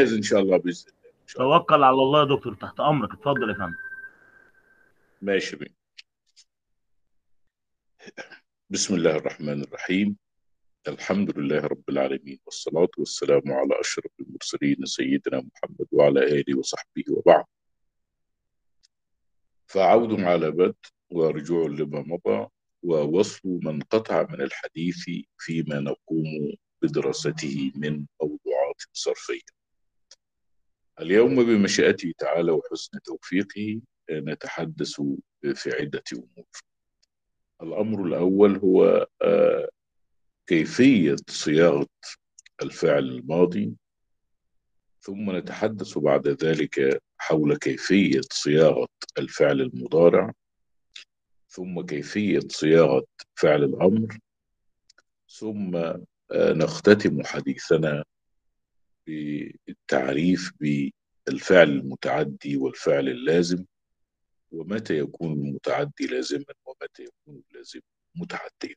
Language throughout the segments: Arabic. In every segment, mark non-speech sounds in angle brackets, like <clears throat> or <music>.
إن شاء الله بإذن الله إن شاء الله. توكل على الله يا دكتور تحت أمرك. اتفضل يا فندم. ماشي بيه. بسم الله الرحمن الرحيم. الحمد لله رب العالمين والصلاة والسلام على أشرف المرسلين سيدنا محمد وعلى آله وصحبه وبعد. فعود على بدء ورجوع لما مضى ووصل من قطع من الحديث فيما نقوم بدراسته من موضوعات صرفية. اليوم بمشيئته تعالى وحسن توفيقه نتحدث في عدة أمور. الأمر الأول هو آه، كيفية صياغة الفعل الماضي ثم نتحدث بعد ذلك حول كيفية صياغة الفعل المضارع ثم كيفية صياغة فعل الأمر ثم آه، نختتم حديثنا بالتعريف بالفعل المتعدي والفعل اللازم ومتى يكون المتعدي لازما ومتى يكون اللازم متعديا.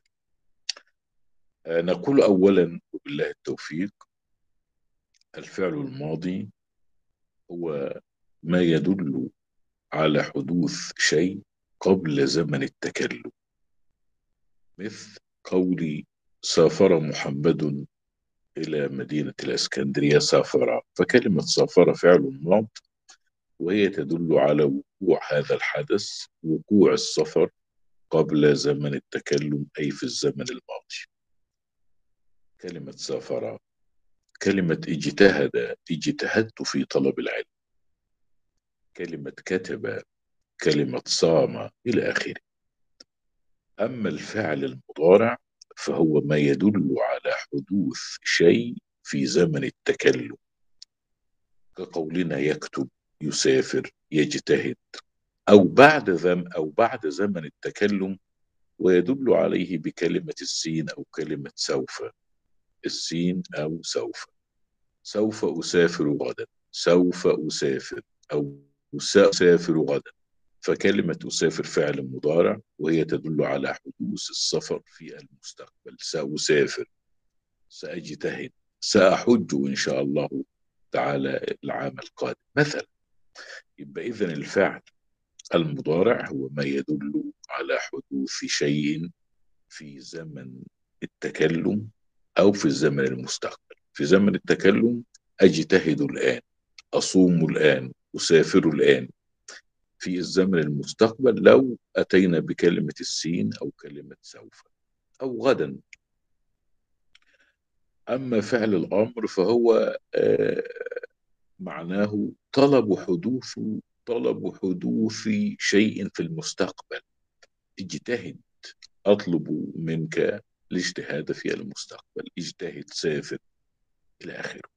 آه، نقول أولا وبالله التوفيق الفعل الماضي هو ما يدل على حدوث شيء قبل زمن التكلم مثل قولي سافر محمد إلى مدينة الإسكندرية سافر فكلمة سافر فعل ماض وهي تدل على وقوع هذا الحدث وقوع السفر قبل زمن التكلم أي في الزمن الماضي. كلمة سافر كلمة اجتهد اجتهدت في طلب العلم. كلمة كتب كلمة صام إلى آخره. أما الفعل المضارع فهو ما يدل على حدوث شيء في زمن التكلم. كقولنا يكتب يسافر يجتهد. أو بعد ذم أو بعد زمن التكلم ويدل عليه بكلمة السين أو كلمة سوف. السين أو سوف. سوف أسافر غدا. سوف أسافر. أو سأسافر غدا. فكلمة أسافر فعل مضارع وهي تدل على حدوث السفر في المستقبل. سأسافر. سأجتهد. سأحج إن شاء الله تعالى العام القادم. مثلا يبقى إذا الفعل المضارع هو ما يدل على حدوث شيء في زمن التكلم أو في الزمن المستقبل. في زمن التكلم أجتهد الآن. أصوم الآن. أسافر الآن. في الزمن المستقبل لو أتينا بكلمة السين أو كلمة سوف أو غدا. أما فعل الأمر فهو آه، معناه طلب حدوث طلب حدوث شيء في المستقبل. اجتهد أطلب منك الاجتهاد في المستقبل. اجتهد سافر إلى آخره.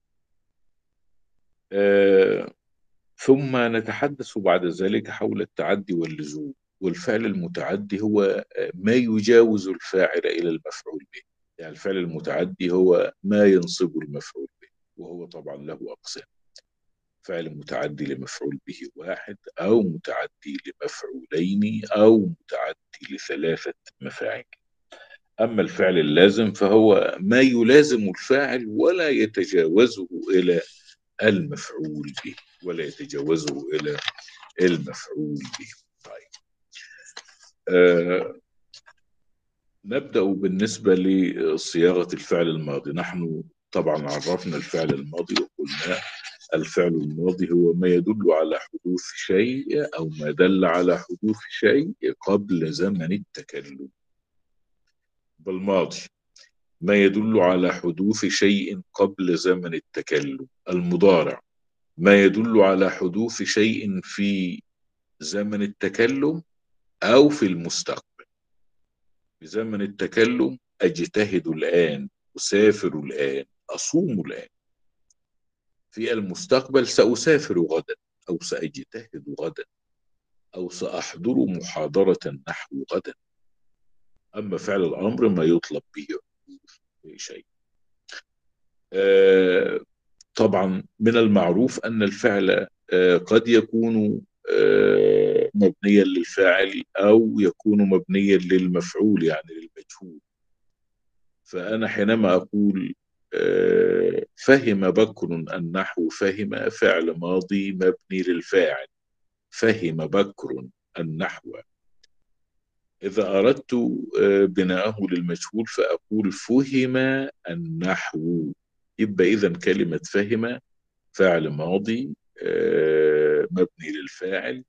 آه ثم نتحدث بعد ذلك حول التعدي واللزوم. والفعل المتعدي هو ما يجاوز الفاعل إلى المفعول به. يعني الفعل المتعدي هو ما ينصب المفعول به وهو طبعا له أقسام. فعل متعدي لمفعول به واحد أو متعدي لمفعولين أو متعدي لثلاثة مفاعل. أما الفعل اللازم فهو ما يلازم الفاعل ولا يتجاوزه إلى المفعول به ولا يتجاوزه إلى المفعول به. طيب. آه نبدأ بالنسبة لصياغة الفعل الماضي. نحن طبعا عرفنا الفعل الماضي وقلنا الفعل الماضي هو ما يدل على حدوث شيء أو ما دل على حدوث شيء قبل زمن التكلم. بالماضي ما يدل على حدوث شيء قبل زمن التكلم المضارع. ما يدل على حدوث شيء في زمن التكلم أو في المستقبل. في زمن التكلم أجتهد الآن أسافر الآن أصوم الآن. في المستقبل سأسافر غدا أو سأجتهد غدا أو سأحضر محاضرة نحو غدا. أما فعل الأمر ما يطلب به شيء. آه، طبعا من المعروف أن الفعل آه، قد يكون آه، مبنيا للفاعل أو يكون مبنيا للمفعول يعني للمجهول. فأنا حينما أقول فهم بكر النحو فهم فعل ماضي مبني للفاعل. فهم بكر النحو. إذا أردت آه، بناءه للمجهول فأقول فهم النحو. يبقى إذا كلمة فهم فعل ماضي آه، مبني للفاعل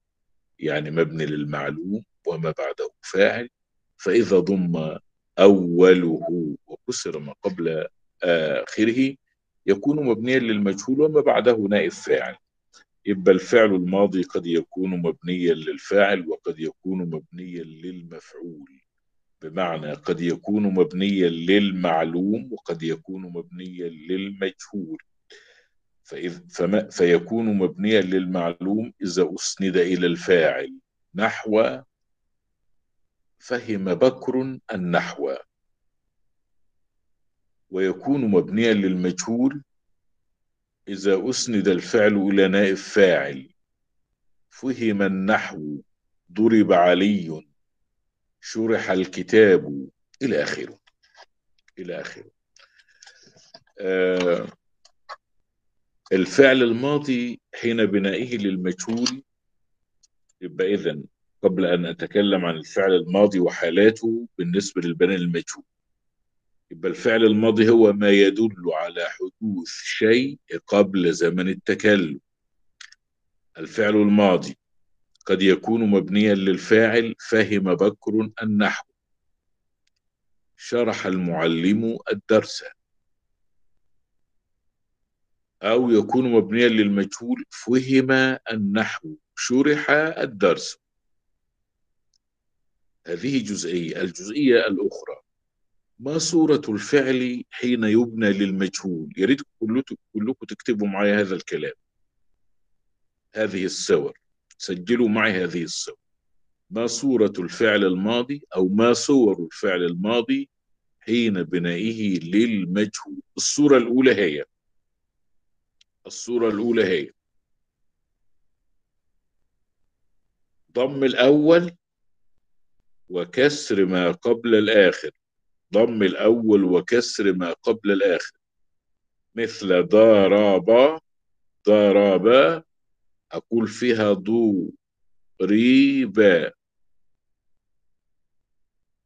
يعني مبني للمعلوم وما بعده فاعل. فإذا ضم أوله وكسر ما قبل آخره يكون مبنيا للمجهول وما بعده نائب فاعل. يبقى الفعل الماضي قد يكون مبنيا للفاعل وقد يكون مبنيا للمفعول. بمعنى قد يكون مبنيا للمعلوم وقد يكون مبنيا للمجهول. فإذ فما فيكون مبنيا للمعلوم إذا أسند إلى الفاعل نحو فهم بكر النحو. ويكون مبنيا للمجهول إذا أسند الفعل إلى نائب فاعل فهم النحو ضرب علي شرح الكتاب إلى آخره. إلى آخره. آه الفعل الماضي حين بنائه للمجهول يبقى إذن قبل أن أتكلم عن الفعل الماضي وحالاته بالنسبة للبناء المجهول. يبقى الفعل الماضي هو ما يدل على حدوث شيء قبل زمن التكلم. الفعل الماضي قد يكون مبنيا للفاعل فهم بكر النحو. شرح المعلم الدرس. أو يكون مبنيا للمجهول فهم النحو. شرح الدرس. هذه جزئية. الجزئية الأخرى. ما صورة الفعل حين يبنى للمجهول؟ يا ريت كلكم تكتبوا معي هذا الكلام. هذه الصور. سجلوا معي هذه الصور. ما صورة الفعل الماضي أو ما صور الفعل الماضي حين بنائه للمجهول؟ الصورة الأولى هي. الصورة الأولى هي. ضم الأول وكسر ما قبل الآخر. ضم الأول وكسر ما قبل الآخر. مثل ضرب ضرب أقول فيها ضو ريبا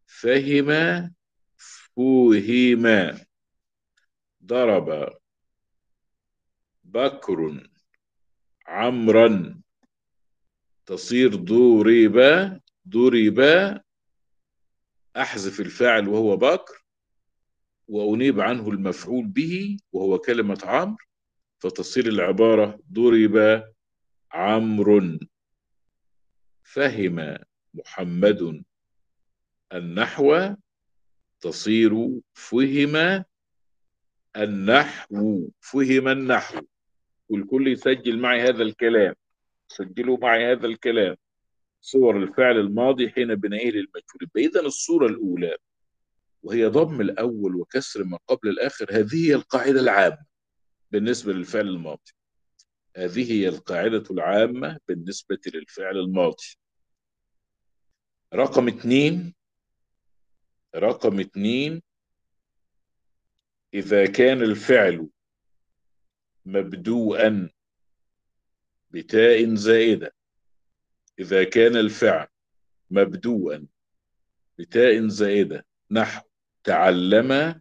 فهم فهم. ضرب. بكر عمرا. تصير ضرب ضرب. أحذف الفاعل وهو بكر وأنيب عنه المفعول به وهو كلمة عمرو فتصير العبارة ضرب عمرو. فهم محمد النحو تصير فهم النحو فهم النحو. والكل يسجل معي هذا الكلام سجلوا معي هذا الكلام. صور الفعل الماضي حين بنائه للمجهول إذا الصورة الأولى وهي ضم الأول وكسر ما قبل الآخر هذه هي القاعدة العامة بالنسبة للفعل الماضي. هذه هي القاعدة العامة بالنسبة للفعل الماضي. رقم اثنين رقم اثنين إذا كان الفعل مبدوءا بتاء زائدة إذا كان الفعل مبدوءا بتاء زائدة نحو تعلم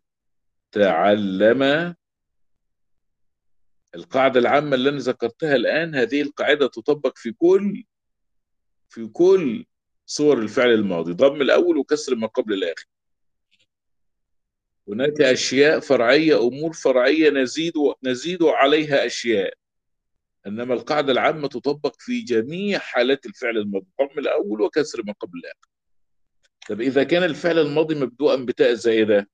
تعلم. القاعدة العامة اللي أنا ذكرتها الآن هذه القاعدة تطبق في كل في كل صور الفعل الماضي. ضم الأول وكسر ما قبل الآخر. هناك أشياء فرعية أمور فرعية نزيد نزيد عليها أشياء. إنما القاعدة العامة تطبق في جميع حالات الفعل الماضي ضم الأول وكسر ما قبل الآخر. طب إذا كان الفعل الماضي مبدوءا بتاء زائدة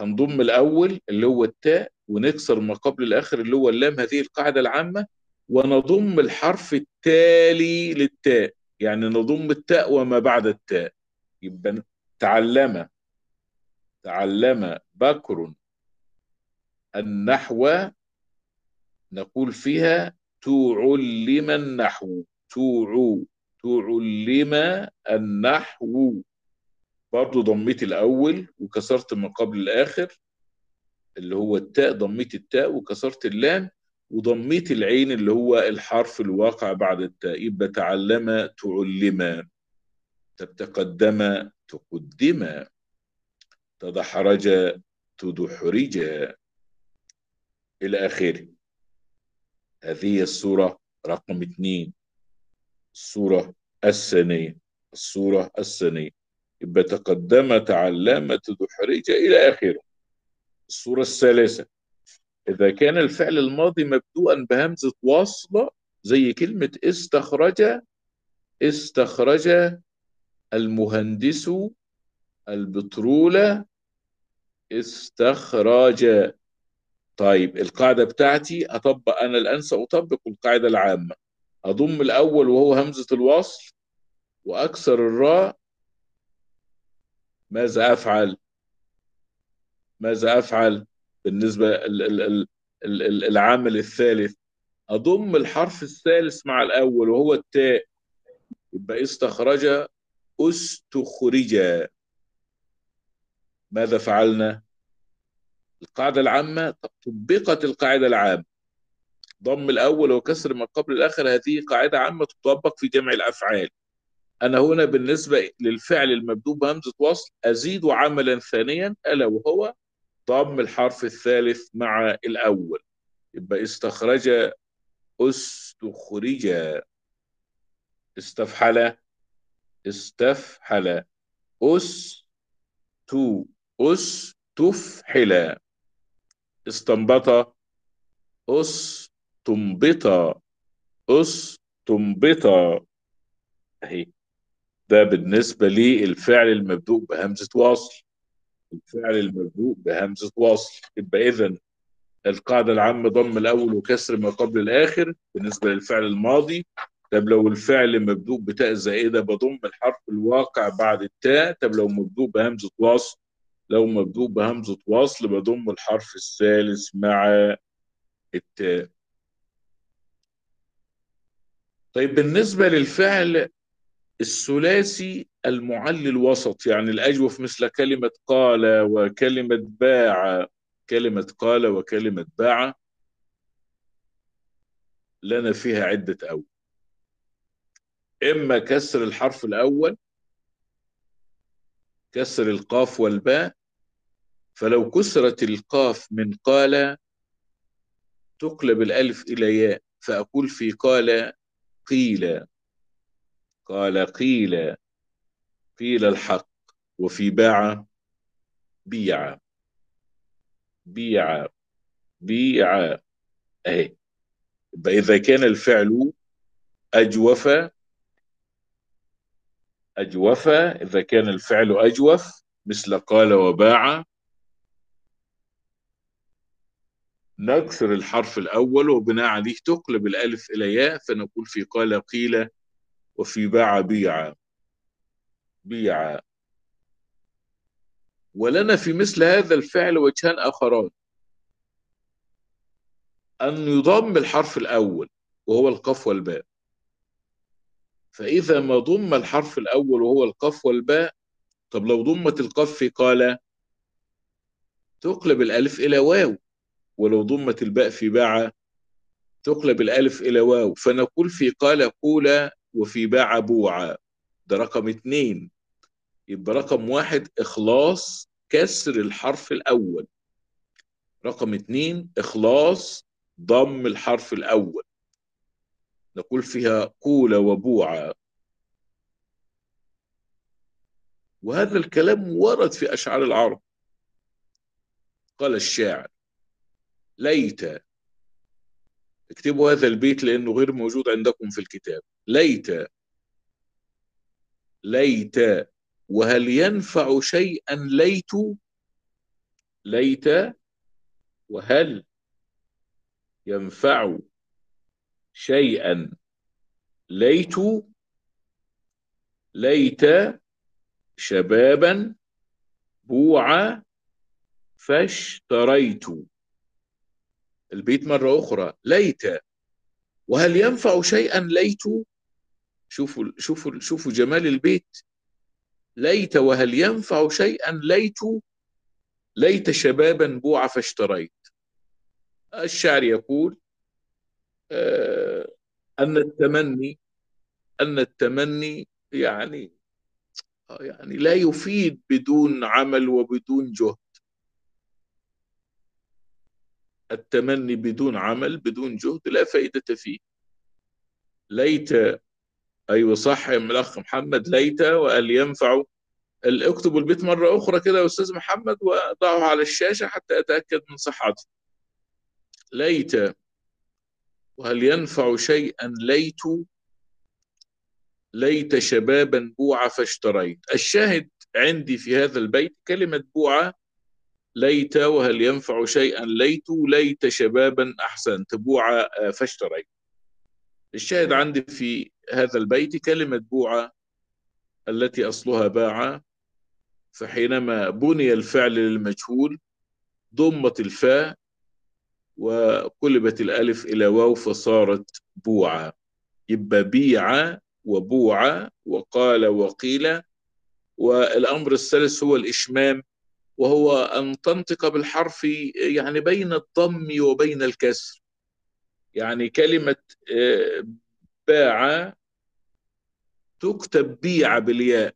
هنضم الأول اللي هو التاء ونكسر ما قبل الآخر اللي هو اللام هذه القاعدة العامة ونضم الحرف التالي للتاء. يعني نضم التاء وما بعد التاء. يبقى تعلم تعلم بكر النحو نقول فيها تعلم النحو. توعو تعلم النحو. برضو ضميت الأول وكسرت من قبل الآخر اللي هو التاء ضميت التاء وكسرت اللام وضميت العين اللي هو الحرف الواقع بعد التاء. يبقى تعلم تعلم. تقدم تقدم. تدحرج تدحرج. إلى آخره. هذه هي الصورة رقم اثنين. الصورة الثانية الصورة الثانية يبقى تقدم تعلم تدحرج إلى آخره. الصورة الثالثة. إذا كان الفعل الماضي مبدوءا بهمزة وصل زي كلمة استخرج استخرج المهندس البترول استخرج. طيب القاعدة بتاعتي أطبق أنا الآن سأطبق القاعدة العامة. أضم الأول وهو همزة الوصل وأكسر الراء. ماذا أفعل؟ ماذا أفعل بالنسبة العامل الثالث؟ أضم الحرف الثالث مع الأول وهو التاء. يبقى استخرج أستخرج. ماذا فعلنا؟ القاعدة العامة طبقت القاعدة العامة. ضم الأول وكسر ما قبل الآخر هذه قاعدة عامة تطبق في جمع الأفعال. أنا هنا بالنسبة للفعل المبدوء بهمزة وصل أزيد عملا ثانيا ألا وهو ضم الحرف الثالث مع الأول. يبقى استخرج أستخرج. استفحل. استفحل. أس تو أس تفحل استنبط استنبط استنبط أهي. ده بالنسبة للفعل المبدوء بهمزة وصل الفعل المبدوء بهمزة وصل يبقى إذا القاعدة العامة ضم الأول وكسر ما قبل الآخر بالنسبة للفعل الماضي. طب لو الفعل مبدوء بتاء زائدة بضم الحرف الواقع بعد التاء طب لو مبدوء بهمزة وصل لو مبدوء بهمزة وصل بضم الحرف الثالث مع التاء. طيب بالنسبة للفعل الثلاثي المعلي الوسط يعني الأجوف مثل كلمة قال وكلمة باع كلمة قال وكلمة باع لنا فيها عدة أول إما كسر الحرف الأول كسر القاف والباء فلو كسرت القاف من قال تقلب الألف إلى ياء فأقول في قال قيل. قال قيل قيل الحق وفي باع بيع. بيع بيع. يبقى إذا كان الفعل أجوف أجوف. إذا كان الفعل أجوف مثل قال وباع نكسر الحرف الأول وبناء عليه تقلب الألف إلى ياء فنقول في قال قيل وفي باع بيع. بيع. ولنا في مثل هذا الفعل وجهان آخران. أن يضم الحرف الأول وهو القاف والباء. فإذا ما ضم الحرف الأول وهو القاف والباء طب لو ضمت القاف في قال تقلب الألف إلى واو. ولو ضمت الباء في باع تقلب الألف إلى واو. فنقول في قال قول وفي باع بوعا ده رقم اتنين. يبقى رقم واحد إخلاص كسر الحرف الأول. رقم اتنين إخلاص ضم الحرف الأول. نقول فيها قول وبوعا وهذا الكلام ورد في أشعار العرب. قال الشاعر ليت اكتبوا هذا البيت لأنه غير موجود عندكم في الكتاب. ليت ليت وهل ينفع شيئا ليت؟ ليت وهل ينفع شيئا ليت؟ ليت شبابا بوع فاشتريت. البيت مرة أخرى. ليت. وهل ينفع شيئا ليت؟ شوفوا شوفوا شوفوا جمال البيت. ليت وهل ينفع شيئا ليت؟ ليت شبابا بوع فاشتريت. الشاعر يقول آه، أن التمني أن التمني يعني يعني لا يفيد بدون عمل وبدون جهد. التمني بدون عمل بدون جهد لا فائدة فيه. ليت أيوة صح يا الأخ محمد ليت وقال ينفع. اكتبوا البيت مرة أخرى كده يا أستاذ محمد وضعه على الشاشة حتى أتأكد من صحته. ليت وهل ينفع شيئا؟ ليت ليت شبابا بوع فاشتريت. الشاهد عندي في هذا البيت كلمة بوعة ليت وهل ينفع شيئا؟ ليت ليت شبابا أحسنت. بوع فاشتريت. الشاهد عندي في هذا البيت كلمة بوعة التي أصلها باع فحينما بني الفعل للمجهول ضمت الفاء وقلبت الألف إلى واو فصارت بوعة. يبقى بيع وبوع وقال وقيل والأمر الثالث هو الإشمام. وهو أن تنطق بالحرف يعني بين الضم وبين الكسر. يعني كلمة باع تكتب بيع بالياء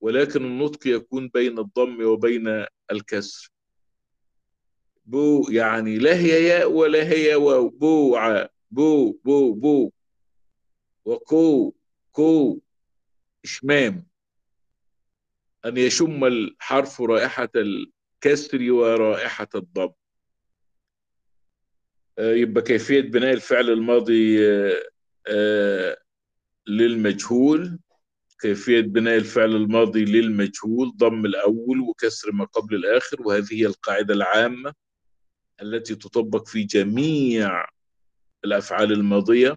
ولكن النطق يكون بين الضم وبين الكسر. بو يعني لا هي ياء ولا هي واو. بوع بو بو بو. وكو كو إشمام. أن يشم الحرف رائحة الكسر ورائحة الضم يبقى كيفية بناء الفعل الماضي للمجهول. كيفية بناء الفعل الماضي للمجهول ضم الأول وكسر ما قبل الآخر. وهذه هي القاعدة العامة التي تطبق في جميع الأفعال الماضية.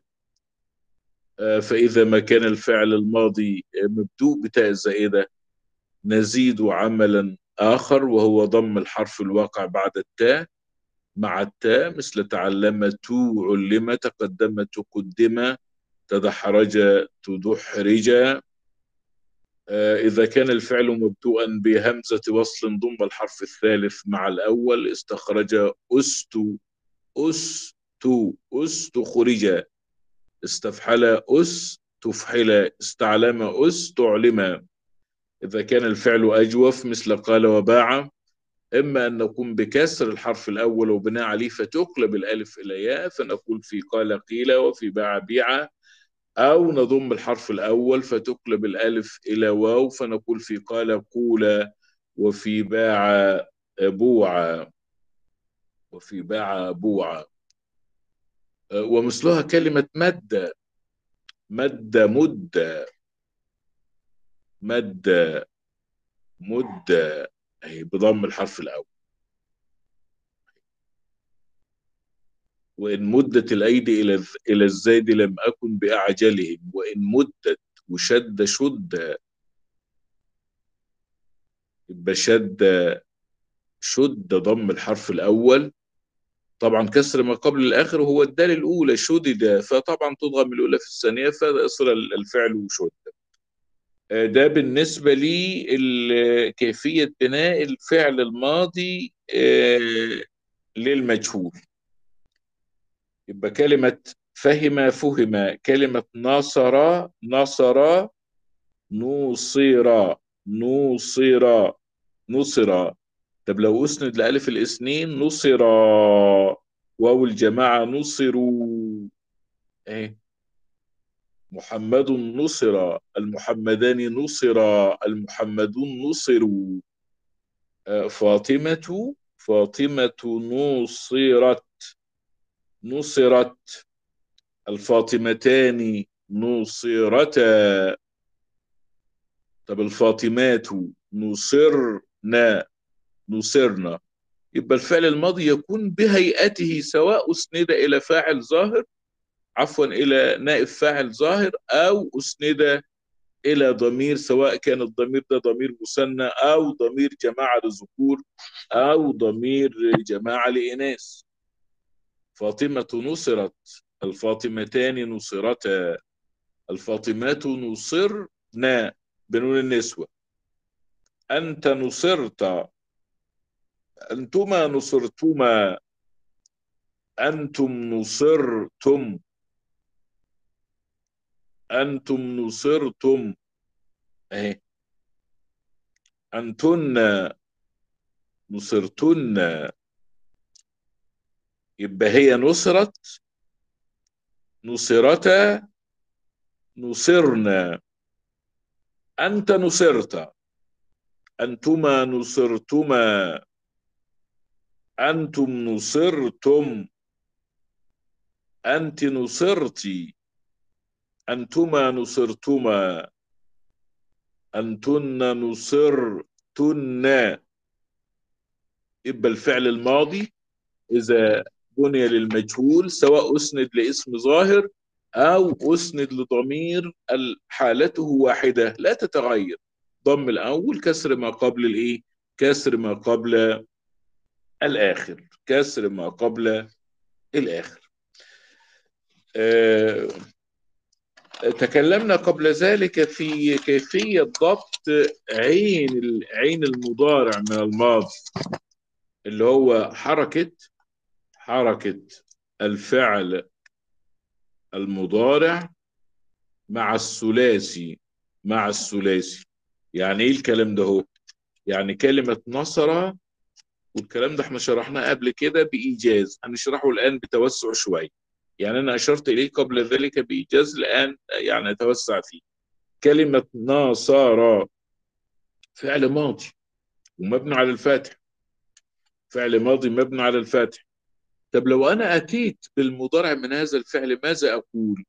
فإذا ما كان الفعل الماضي مبدوء بتاء الزائدة نزيد عملا آخر وهو ضم الحرف الواقع بعد التاء مع التاء مثل تعلم تو علم تقدم تقدم تدحرج. تدحرج إذا كان الفعل مبدوءا بهمزة وصل ضم الحرف الثالث مع الأول استخرج أست أست أست خرج. استفحل أس تفحل استعلم أس تعلم إذا كان الفعل أجوف مثل قال وباع إما أن نقوم بكسر الحرف الأول وبناء عليه فتقلب الألف إلى ياء فنقول في قال قيل وفي باع بيع أو نضم الحرف الأول فتقلب الألف إلى واو فنقول في قال قول وفي باع بوع. وفي باع بوع. ومثلها كلمة مد مد مد. مد مد أي بضم الحرف الأول. وإن مدت الأيدي إلى إلى الزيد لم أكن بأعجلهم وإن مدت وشد شد يبقى شد ضم الحرف الأول. طبعا كسر ما قبل الآخر هو الدال الأولى شدد فطبعا تضغم الأولى في الثانية فيصل الفعل شد. ده بالنسبة لي كيفية بناء الفعل الماضي للمجهول. يبقى كلمة فهم فهم كلمة نصر نصر نوصر نوصر نصر. طب لو أسند لألف الاثنين نصر. واو الجماعة نصروا. إيه؟ محمد نصر المحمدان نصرا المحمدون نصروا فاطمة فاطمة نصرت نصرت. الفاطمتان نصرتا طب الفاطمات نصرنا نصرنا يبقى الفعل الماضي يكون بهيئته سواء أسند إلى فاعل ظاهر عفوا إلى نائب فاعل ظاهر أو أسند إلى ضمير سواء كان الضمير ده ضمير مثنى أو ضمير جماعة لذكور أو ضمير جماعة لإناث. فاطمة نصرت الفاطمتان نصرتا. الفاطمات نصرنا بنون النسوة. أنت نصرت. أنتما نصرتما. أنتم نصرتم. أنتم نصرتم. أهي أنتن نصرتن. يبقى هي نصرت. نصرتا نصرنا. أنت نصرت. أنتما نصرتما. أنتم نصرتم. أنت نصرتي. أنتما نصرتما. أنتن نصرتن. يبقى الفعل الماضي إذا بني للمجهول سواء أسند لاسم ظاهر أو أسند لضمير حالته واحدة. لا تتغير. ضم الأول كسر ما قبل الإيه؟ كسر ما قبل الآخر. كسر ما قبل الآخر. أه تكلمنا قبل ذلك في كيفية ضبط عين عين المضارع من الماضي اللي هو حركة حركة الفعل المضارع مع الثلاثي مع الثلاثي. يعني إيه الكلام ده هو؟ يعني كلمة نصر والكلام ده إحنا شرحناه قبل كده بإيجاز. هنشرحه الآن بتوسع شوية. يعني أنا أشرت إليه قبل ذلك بإيجاز الآن يعني أتوسع فيه. كلمة ناصر فعل ماضي ومبني على الفاتح. فعل ماضي مبني على الفاتح. طب لو أنا أتيت بالمضارع من هذا الفعل ماذا أقول؟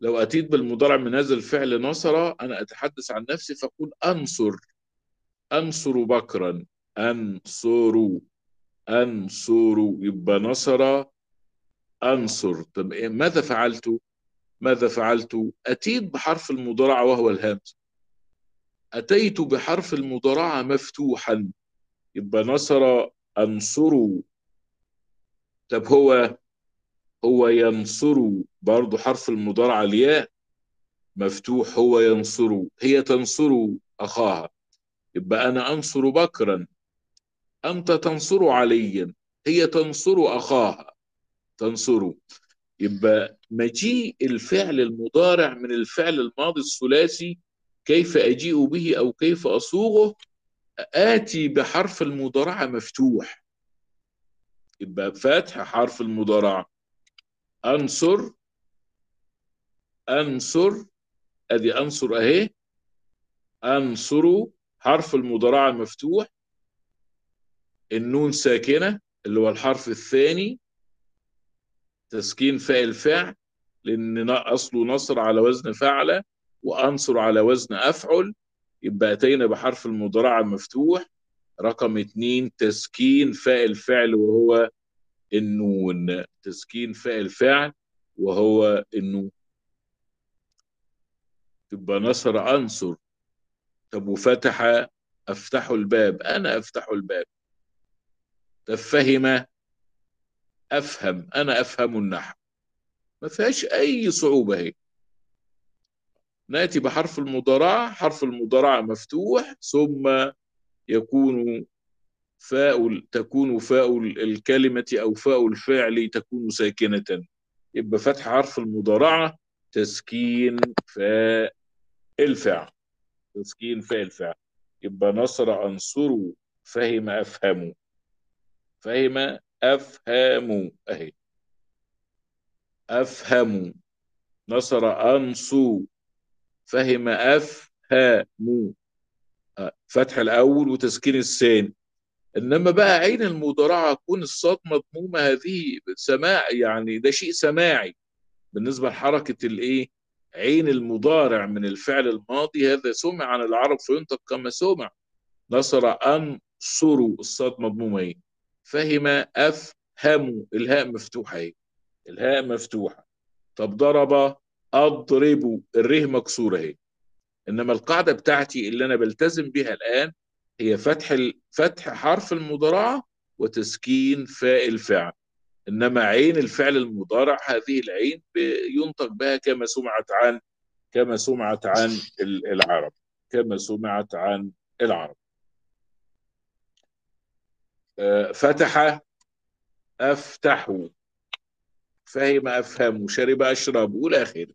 لو أتيت بالمضارع من هذا الفعل نصر أنا أتحدث عن نفسي فأقول أنصر. أنصر بكرا. أنصر. أنصر. يبقى نصر أنصر. طب ماذا فعلت؟ ماذا فعلت؟ أتيت بحرف المضارعة وهو الهمز. أتيت بحرف المضارعة مفتوحا. يبقى نصر أنصر. طب هو هو ينصر. برضه حرف المضارعة الياء مفتوح هو ينصر. هي تنصر أخاها. يبقى أنا أنصر بكرا. أنت تنصر عليا. هي تنصر أخاها. تنصر يبقى مجيء الفعل المضارع من الفعل الماضي الثلاثي كيف أجيء به أو كيف أصوغه؟ آتي بحرف المضارعة مفتوح. يبقى فتح حرف المضارعة. أنصر. أنصر. أدي أنصر أهي. أنصر. حرف المضارعة المفتوح النون ساكنة اللي هو الحرف الثاني. تسكين فاء الفعل لأن أصله نصر على وزن فعل وأنصر على وزن أفعل يبقى أتينا بحرف المضارعة المفتوح رقم اتنين تسكين فاء الفعل وهو النون تسكين فاء الفعل وهو النون تبقى نصر أنصر. طب وفتح أفتح الباب أنا أفتح الباب. طب فهم أفهم أنا أفهم النحو. ما فيهاش أي صعوبة هي. نأتي بحرف المضارعة حرف المضارعة مفتوح ثم يكون فاء تكون فاء الكلمة أو فاء الفعل تكون ساكنة. يبقى فتح حرف المضارعة تسكين فاء الفعل. تسكين فاء الفعل. يبقى نصر أنصر فهم أفهم فهم أفهم أهي. أفهم نصر أنصو. فهم أفهم فتح الأول وتسكين الثاني. إنما بقى عين المضارعة تكون الصاد مضمومة هذه سماع يعني ده شيء سماعي. بالنسبة لحركة الإيه؟ عين المضارع من الفعل الماضي. هذا سمع عن العرب فينطق كما سمع. نصر أنصر الصاد مضمومة إيه فهم أفهم الهاء مفتوحة إيه الهاء مفتوحة. طب ضرب أضرب. الره مكسورة اهي إنما القاعدة بتاعتي اللي أنا بلتزم بها الآن هي فتح فتح حرف المضارعة وتسكين فاء الفعل. إنما عين الفعل المضارع هذه العين ينطق بها كما سمعت عن كما سمعت عن العرب. كما سمعت عن العرب. فتح أفتح. فهم أفهم. شرب أشرب. والى آخره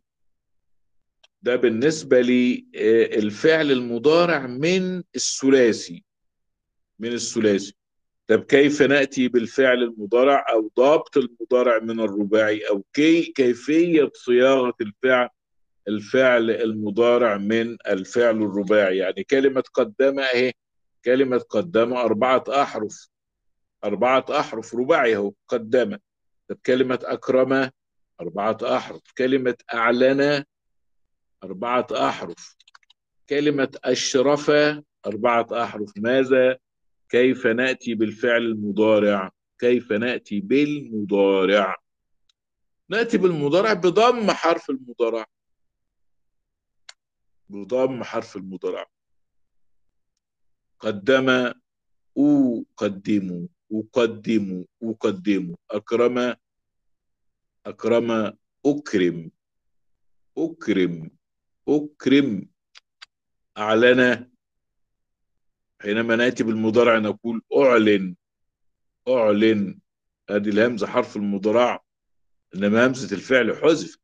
ده بالنسبة للفعل المضارع من الثلاثي. من الثلاثي. طب كيف نأتي بالفعل المضارع أو ضابط المضارع من الرباعي؟ أو كي كيفية صياغة الفعل الفعل المضارع من الفعل الرباعي؟ يعني كلمة قدم أهي. كلمة قدم أربعة أحرف. أربعة أحرف رباعي أهو قدم طب كلمة أكرم أربعة أحرف. كلمة أعلن أربعة أحرف. كلمة أشرف أربعة أحرف. ماذا؟ كيف نأتي بالفعل المضارع؟ كيف نأتي بالمضارع؟ نأتي بالمضارع بضم حرف المضارع. بضم حرف المضارع. قدم أقدم. أقدم أقدم. أكرم أكرم أكرم. أكرم أكرم. أعلن. حينما نأتي بالمضارع نقول أعلن. أعلن. هذه الهمزة حرف المضارع إنما همزة الفعل حذف.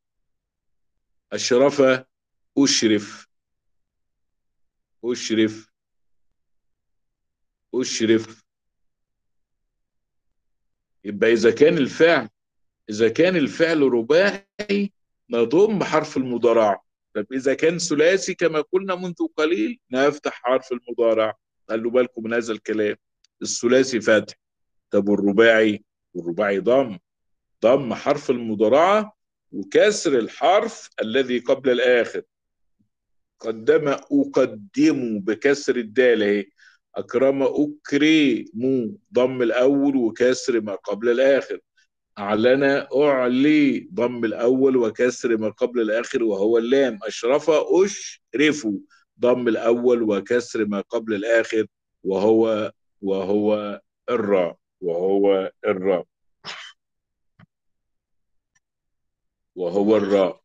أشرف أشرف. أشرف. أشرف. يبقى إذا كان الفعل إذا كان الفعل رباعي نضم حرف المضارع طب إذا كان ثلاثي كما قلنا منذ قليل نفتح حرف المضارع خلوا بالكم من هذا الكلام. الثلاثي فتح طب والرباعي؟ والرباعي ضم. ضم حرف المضارعة وكسر الحرف الذي قبل الآخر. قدم أقدم بكسر الدال أهي. أكرم أكرم ضم الأول وكسر ما قبل الآخر. أعلن أعلي ضم الأول وكسر ما قبل الآخر وهو اللام. أشرف أشرف ضم الأول وكسر ما قبل الآخر وهو وهو الراء وهو الراء وهو الراء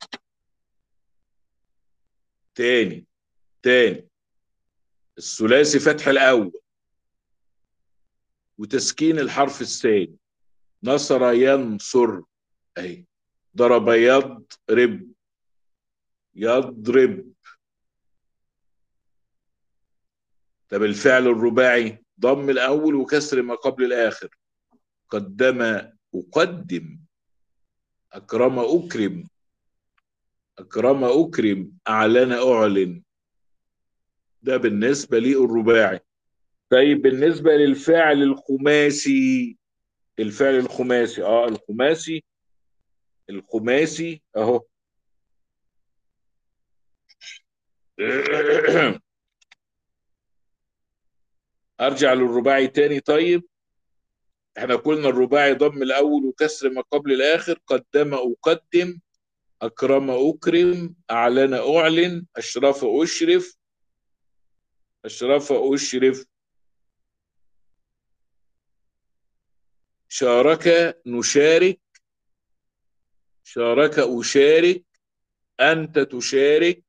تاني تاني. الثلاثي فتح الأول وتسكين الحرف الثاني. نصر ينصر أي ضرب يضرب يضرب. طب الفعل الرباعي ضم الأول وكسر ما قبل الآخر. قدم أقدم. أكرم أكرم. أكرم أكرم. أعلن أعلن. ده بالنسبة للرباعي. طيب بالنسبة للفعل الخماسي الفعل الخماسي آه الخماسي الخماسي أهو. <coughs> أرجع للرباعي تاني. طيب إحنا قلنا الرباعي ضم الأول وكسر ما قبل الآخر. قدم أقدم أكرم أكرم أعلن أعلن أشرف أشرف أشرف أشرف. شارك نشارك. شارك أشارك. أنت تشارك.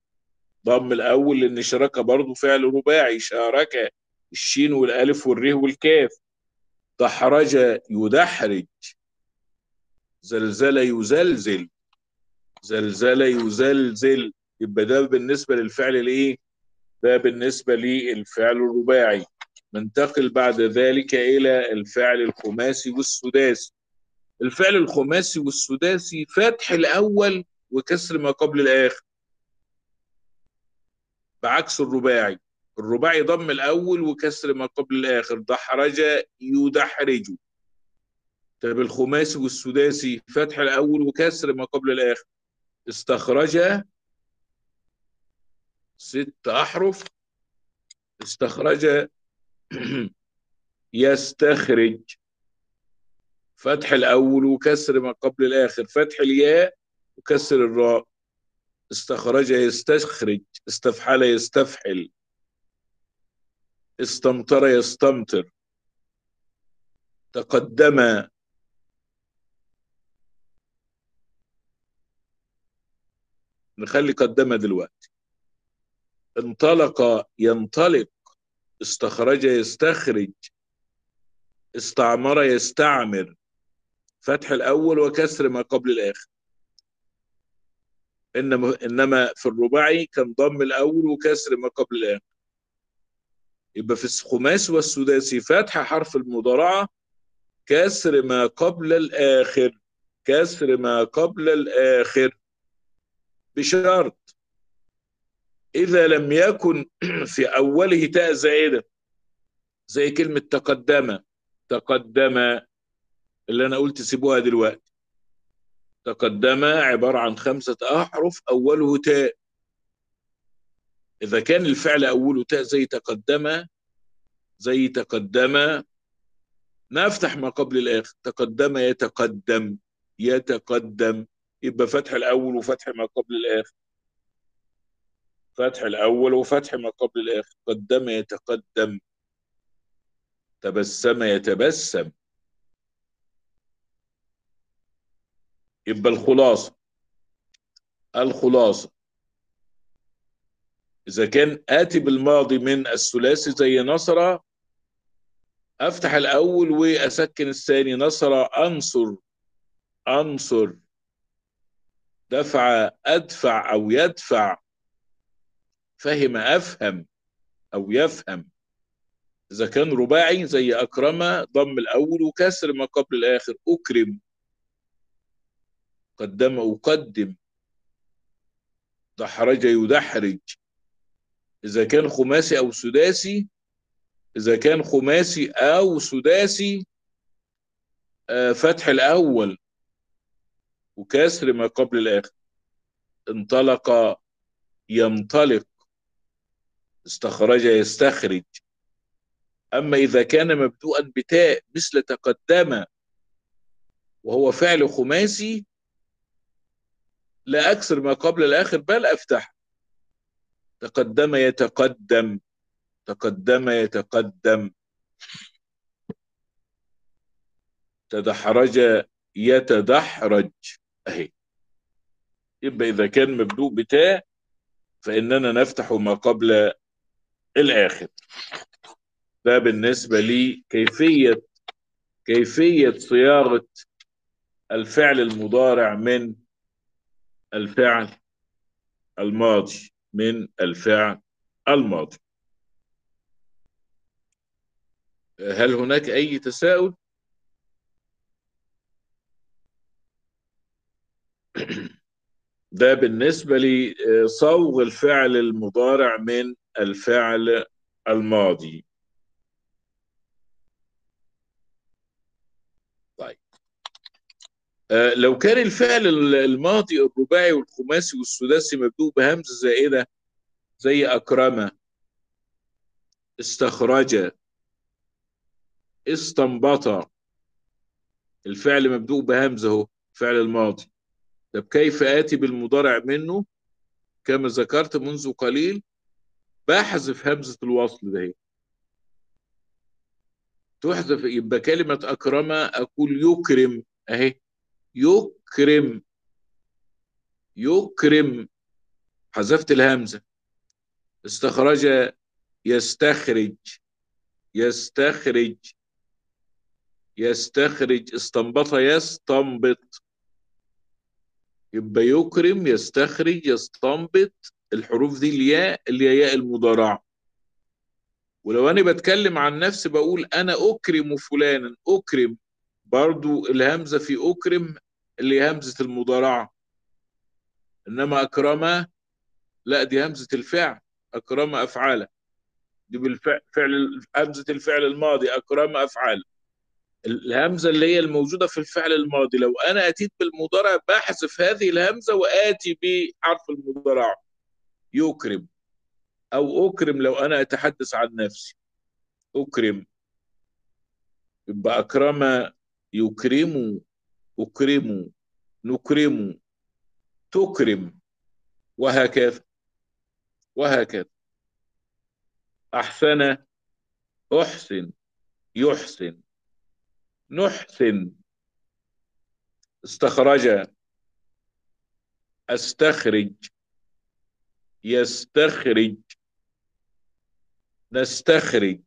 ضم الأول لأن شارك برضه فعل رباعي. شارك الشين والألف والره والكاف. دحرج يدحرج. زلزل يزلزل. زلزل يزلزل. يبقى ده بالنسبة للفعل الإيه؟ ده بالنسبة للفعل الرباعي. ننتقل بعد ذلك إلى الفعل الخماسي والسداسي. الفعل الخماسي والسداسي فتح الأول وكسر ما قبل الآخر. بعكس الرباعي. الرباعي ضم الأول وكسر ما قبل الآخر. دحرج يدحرج. طب الخماسي والسداسي فتح الأول وكسر ما قبل الآخر. استخرج ست أحرف استخرج <clears throat> يستخرج. فتح الأول وكسر ما قبل الآخر. فتح الياء وكسر الراء. استخرج يستخرج. استفحل يستفحل. استمطر يستمطر. تقدم. نخلي قدم دلوقتي. انطلق ينطلق استخرج يستخرج استعمر يستعمر. فتح الأول وكسر ما قبل الآخر. إنما إنما في الرباعي كان ضم الأول وكسر ما قبل الآخر. يبقى في الخماسي والسداسي فتح حرف المضارعة كسر ما قبل الآخر. كسر ما قبل الآخر. بشرط إذا لم يكن في أوله تاء زائدة زي كلمة تقدم تقدم اللي أنا قلت سيبوها دلوقتي. تقدم عبارة عن خمسة أحرف أوله تاء. إذا كان الفعل أوله تاء زي تقدم زي تقدم. نفتح ما قبل الآخر. تقدم يتقدم يتقدم. يبقى فتح الأول وفتح ما قبل الآخر. فتح الأول وفتح ما قبل الآخر. قدم يتقدم. تبسم يتبسم. يبقى الخلاصة. الخلاصة. إذا كان آتي بالماضي من الثلاثي زي نصر أفتح الأول وأسكن الثاني. نصر أنصر. أنصر. دفع أدفع أو يدفع. فهم أفهم أو يفهم. إذا كان رباعي زي أكرم ضم الأول وكسر ما قبل الآخر أكرم. قدم أقدم دحرج يدحرج. إذا كان خماسي أو سداسي إذا كان خماسي أو سداسي فتح الأول وكسر ما قبل الآخر. انطلق ينطلق. استخرج يستخرج. أما إذا كان مبدوءا بتاء مثل تقدم وهو فعل خماسي لا أكثر ما قبل الآخر بل أفتح. تقدم يتقدم. تقدم يتقدم. تدحرج يتدحرج. أهي. يبقى إذا كان مبدوء بتاء فإننا نفتح ما قبل الآخر ده بالنسبة لي كيفية كيفية صياغة الفعل المضارع من الفعل الماضي من الفعل الماضي هل هناك أي تساؤل؟ <clears throat> ده بالنسبة لصوغ الفعل المضارع من الفعل الماضي. طيب. آه لو كان الفعل الماضي الرباعي والخماسي والسداسي مبدوء بهمزة زائدة زي أكرم استخرج استنبط الفعل مبدوء بهمزة أهو فعل الماضي. طب كيف آتي بالمضارع منه؟ كما ذكرت منذ قليل بحذف همزة الوصل ده. تحذف يبقى كلمة أكرم أقول يكرم. أهي. يكرم. يكرم. حذفت الهمزة. استخرج يستخرج. يستخرج. يستخرج. استنبط يستنبط. يبقى يكرم يستخرج يستنبط. الحروف دي الياء اللي هي ياء المضارعة. ولو أنا بتكلم عن نفسي بقول أنا أكرم فلانا أكرم. برضو الهمزة في أكرم اللي هي همزة المضارعة. إنما أكرم لا دي همزة الفعل. أكرم أفعاله دي بالفعل فعل همزة الفعل الماضي. أكرم أفعاله الهمزة اللي هي الموجودة في الفعل الماضي. لو أنا أتيت بالمضارع بحذف هذه الهمزة وآتي بحرف المضارع يكرم أو أكرم لو أنا أتحدث عن نفسي. أكرم. يبقى أكرم يكرم أكرم نكرم تكرم. وهكذا. وهكذا. أحسن أحسن يحسن نحسن. استخرج. أستخرج. يستخرج. نستخرج.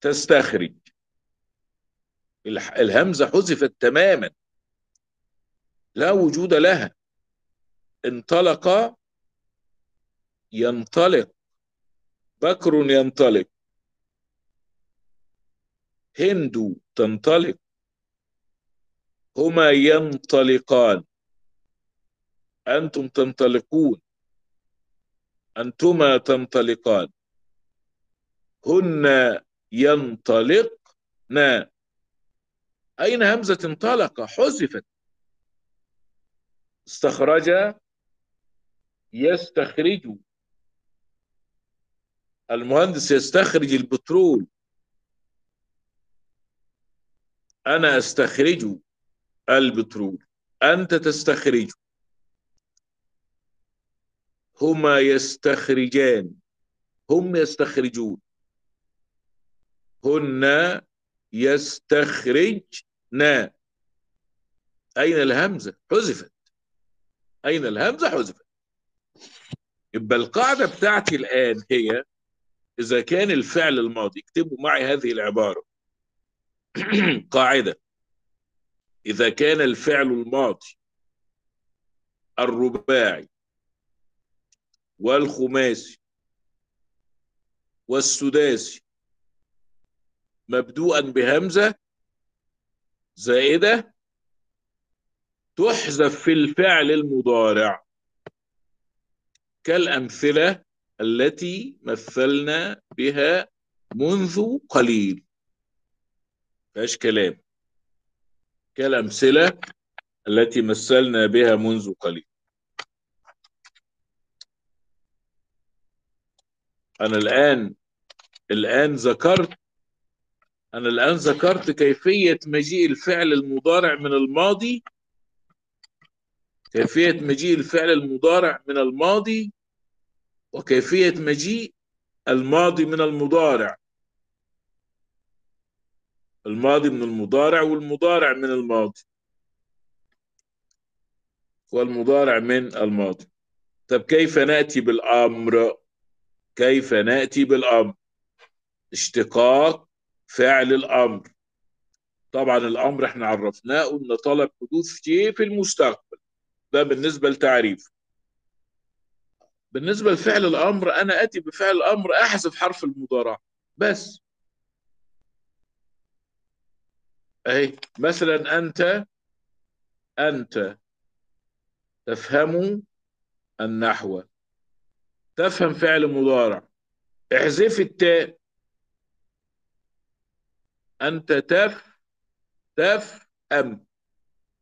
تستخرج. الهمزة حذفت تماما. لا وجود لها. انطلق. ينطلق. بكر ينطلق. هند تنطلق. هما ينطلقان. أنتم تنطلقون. أنتما تنطلقان. هن ينطلقن. أين همزة انطلق؟ حذفت. استخرج. يستخرج. المهندس يستخرج البترول. أنا أستخرج البترول. أنت تستخرج. هما يستخرجان. هم يستخرجون. هن يستخرجن. أين الهمزة؟ حذفت. أين الهمزة؟ حذفت. يبقى القاعدة بتاعتي الآن هي إذا كان الفعل الماضي اكتبوا معي هذه العبارة. <clears throat> قاعدة. إذا كان الفعل الماضي الرباعي والخماسي والسداسي مبدوءا بهمزة زائدة تحذف في الفعل المضارع كالأمثلة التي مثلنا بها منذ قليل. فاش كلام. كالأمثلة التي مثلنا بها منذ قليل. أنا الآن الآن ذكرت أنا الآن ذكرت كيفية مجيء الفعل المضارع من الماضي. كيفية مجيء الفعل المضارع من الماضي وكيفية مجيء الماضي من المضارع. الماضي من المضارع والمضارع من الماضي. والمضارع من الماضي. طب كيف نأتي بالأمر؟ كيف نأتي بالأمر؟ اشتقاق فعل الأمر. طبعا الأمر إحنا عرفناه أن طلب حدوث شيء في المستقبل. ده بالنسبة لتعريف. بالنسبة لفعل الأمر أنا أتي بفعل الأمر أحذف حرف المضارع. بس. أهي. مثلا أنت أنت تفهم النحو. تفهم فعل مضارع. احذف التاء. أنت تف تفهم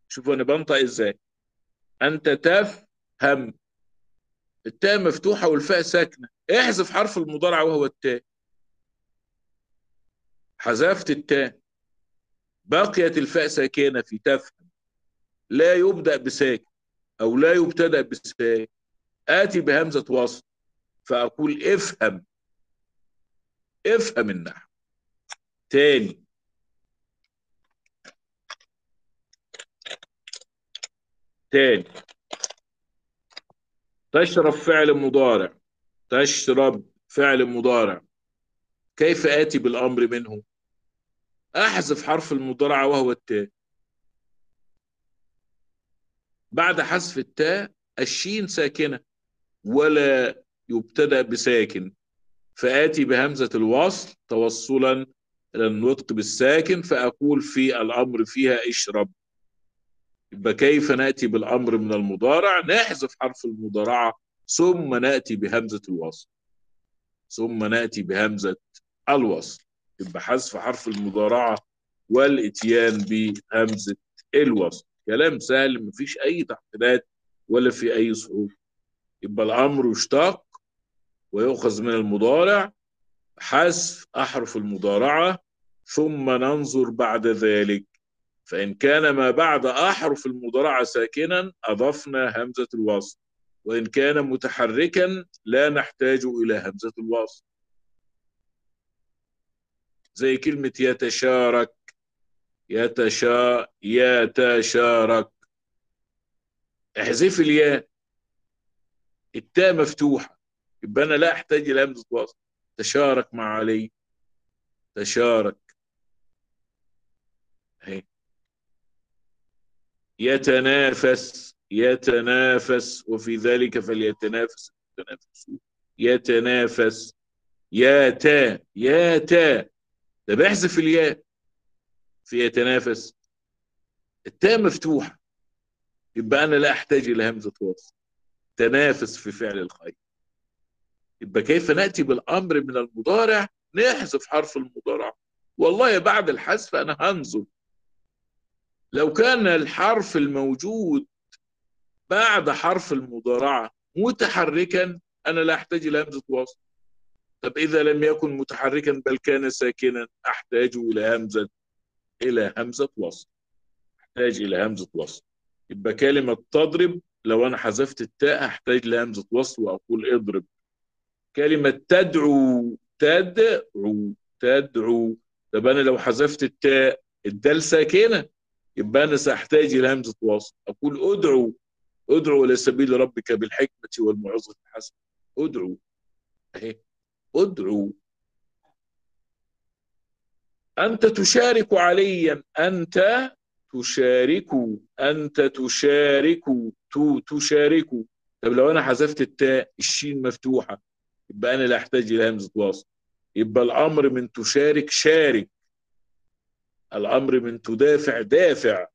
شوفوا أنا بنطق إزاي. أنت تفهم التاء مفتوحة والفاء ساكنة. احذف حرف المضارع وهو التاء. حذفت التاء. بقيت الفاء ساكنة في تفهم لا يبدأ بساكن أو لا يبتدأ بساكن آتي بهمزة وصل. فأقول افهم. افهم النحو. تاني. تاني. تشرب فعل مضارع. تشرب فعل مضارع. كيف آتي بالأمر منه؟ أحذف حرف المضارع وهو التاء. بعد حذف التاء الشين ساكنة. ولا يبتدأ بساكن. فآتي بهمزة الوصل توصلا إلى النطق بالساكن فأقول في الأمر فيها اشرب. يبقى كيف نأتي بالأمر من المضارع؟ نحذف حرف المضارعة ثم نأتي بهمزة الوصل. ثم نأتي بهمزة الوصل. يبقى حذف حرف المضارعة والإتيان بهمزة الوصل. كلام سهل مفيش أي تعقيدات ولا في أي صعوبة. يبقى الأمر يشتق ويؤخذ من المضارع حذف أحرف المضارعة ثم ننظر بعد ذلك. فإن كان ما بعد أحرف المضارعة ساكنا أضفنا همزة الوصل. وإن كان متحركا لا نحتاج إلى همزة الوصل. زي كلمة يتشارك. يتشا يتشارك. احذف الياء. التاء مفتوحة. يبقى أنا لا أحتاج إلى همزة وصل تشارك مع علي. تشارك. اهي يتنافس. يتنافس. وفي ذلك فليتنافس. المتنافسون يتنافس. يا تا يا تا ده بيحذف الياء. في يتنافس. التاء مفتوحة. يبقى أنا لا أحتاج إلى همزة وصل تنافس في فعل الخير. يبقى كيف نأتي بالأمر من المضارع؟ نحذف حرف المضارع. والله بعد الحذف أنا هنظر. لو كان الحرف الموجود بعد حرف المضارعة متحركا أنا لا أحتاج إلى همزة وصل طب إذا لم يكن متحركا بل كان ساكنا أحتاج إلى همزة إلى همزة وصل أحتاج إلى همزة وصل يبقى كلمة تضرب لو أنا حذفت التاء أحتاج لهمزة وصل وأقول اضرب. كلمة تدعو تدعو تدعو. طب أنا لو حذفت التاء الدال ساكنة يبقى أنا سأحتاج إلى همزة وصل أقول ادعو ادعو إلى سبيل ربك بالحكمة والموعظة الحسنة ادعو. أهي. ادعو. أنت تشارك عليا. أنت تشارك أنت تشارك تو تشارك. طب لو أنا حذفت التاء الشين مفتوحة يبقى أنا لا أحتاج إلى همزة وصل يبقى الأمر من تشارك شارك. الأمر من تدافع دافع.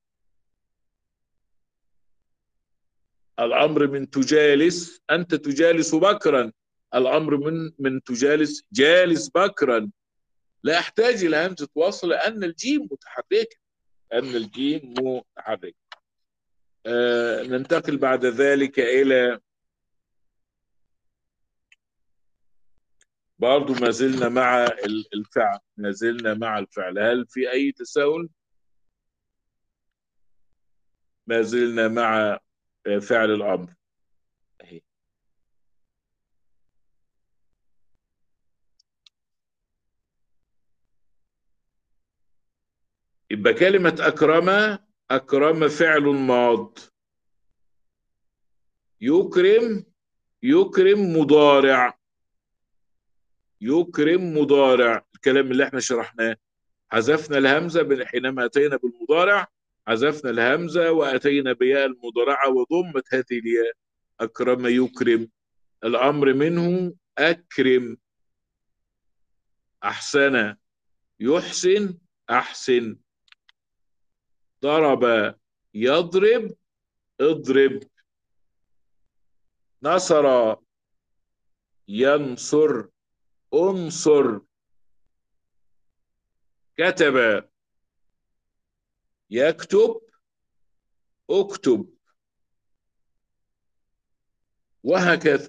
الأمر من تجالس أنت تجالس بكرا. الأمر من من تجالس جالس بكرا. لا أحتاج إلى همزة وصل لأن الجيم متحركة أن الجيم متحركة آه ننتقل بعد ذلك إلى برضو ما زلنا مع الفعل ما زلنا مع الفعل هل في أي تساؤل؟ ما زلنا مع فعل الأمر أهي. يبقى كلمة أكرم أكرم فعل ماض يكرم يكرم مضارع يكرم مضارع. الكلام اللي إحنا شرحناه. حذفنا الهمزة حينما أتينا بالمضارع. حذفنا الهمزة وأتينا بياء المضارعة وضمت هذه الياء. أكرم يكرم. الأمر منه أكرم. أحسن. يحسن. أحسن. ضرب. يضرب. اضرب. نصر. ينصر. انصر. كتب. يكتب. اكتب. وهكذا.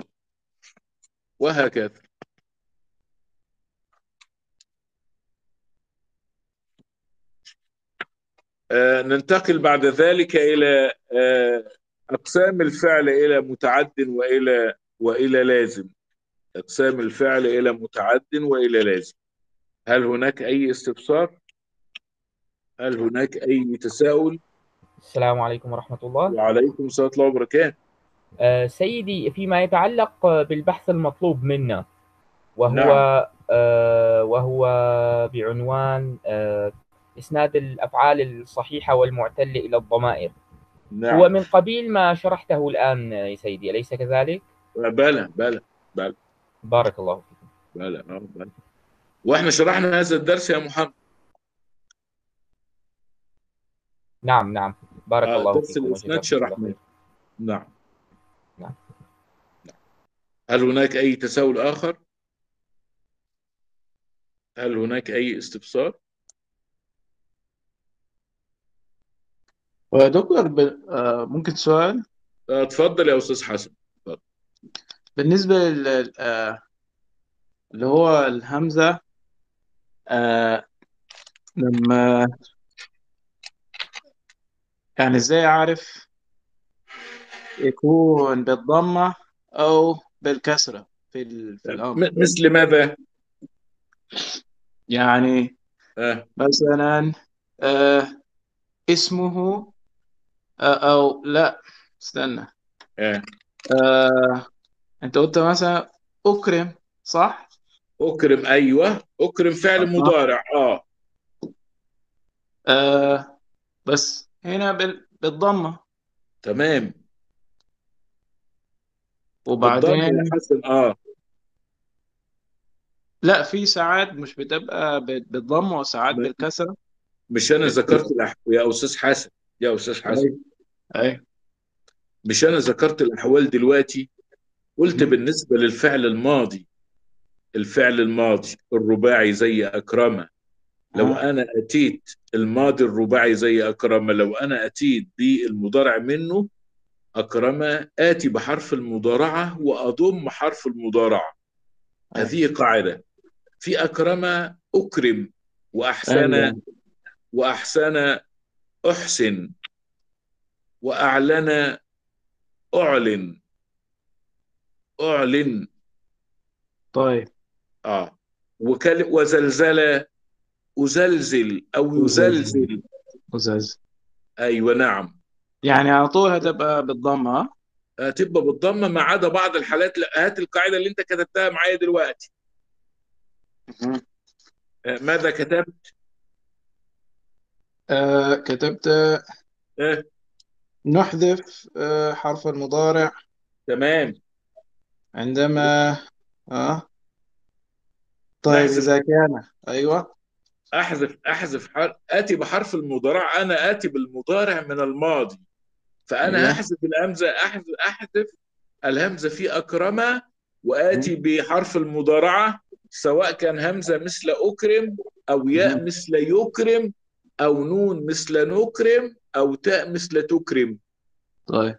وهكذا. آه ننتقل بعد ذلك إلى آه أقسام الفعل إلى متعد وإلى وإلى لازم. أقسام الفعل إلى متعد وإلى لازم هل هناك أي استفسار؟ هل هناك أي تساؤل؟ السلام عليكم ورحمة الله وعليكم السلام ورحمة الله وبركاته آه سيدي فيما يتعلق بالبحث المطلوب منا وهو نعم. آه وهو بعنوان آه إسناد الأفعال الصحيحة والمعتلة إلى الضمائر نعم هو من قبيل ما شرحته الآن يا سيدي أليس كذلك؟ بلى بلى بلى بارك الله فيكم بلى آه، بلى وإحنا شرحنا هذا الدرس يا محمد نعم نعم بارك آه، الله درس الله شرحناه. نعم نعم. هل هناك أي تساؤل آخر؟ هل هناك أي استفسار؟ ودكتور ب... آه، ممكن سؤال آه، اتفضل يا أستاذ حسن بالنسبة لل... آه، اللي هو الهمزة آه، لما يعني إزاي أعرف يكون بالضمة أو بالكسرة في ال... في الأمر م- مثل ماذا؟ يعني آه. مثلا آه، اسمه آه، أو لا استنى آه. آه، أنت قلت مثلا أكرم صح؟ أكرم أيوه. أكرم فعل. مضارع آه. آه بس هنا بال... بالضمة. تمام. بالضم يا وبعدين حسن آه. لا في ساعات مش بتبقى بال- بالضمة وساعات م- بالكسرة. مش أنا ذكرت الأح... يا أستاذ حسن يا أستاذ حسن. أي أي مش أنا ذكرت الأحوال دلوقتي قلت. بالنسبة للفعل الماضي الفعل الماضي الرباعي زي أكرم لو آه. أنا أتيت الماضي الرباعي زي أكرم لو أنا أتيت بالمضارع منه أكرم آتي بحرف المضارعة وأضم حرف المضارعة. أي هذه قاعدة. في أكرم أكرم وأحسن وأحسن أحسن وأعلن أعلن. أعلن. طيب. آه. وكل وزلزل أزلزل أو يزلزل. وزاز أيوة نعم. يعني على طول هتبقى بالضمة ها؟ هتبقى بالضمة ما عدا بعض الحالات. لا هات القاعدة اللي أنت كتبتها معايا دلوقتي. آه، ماذا كتبت؟ آه كتبت آه. نحذف آه حرف المضارع. تمام. عندما آه. طيب نحذف إذا كان. أيوه. أحذف أحذف حرف آتي بحرف المضارع. أنا آتي بالمضارع من الماضي. فأنا أيوه. هحذف الهمزة أحذف أحذف الهمزة في أكرم وآتي مهم. بحرف المضارعة سواء كان همزة مثل أكرم أو ياء مهم. مثل يكرم أو نون مثل نكرم أو تاء مثل تكرم. طيب.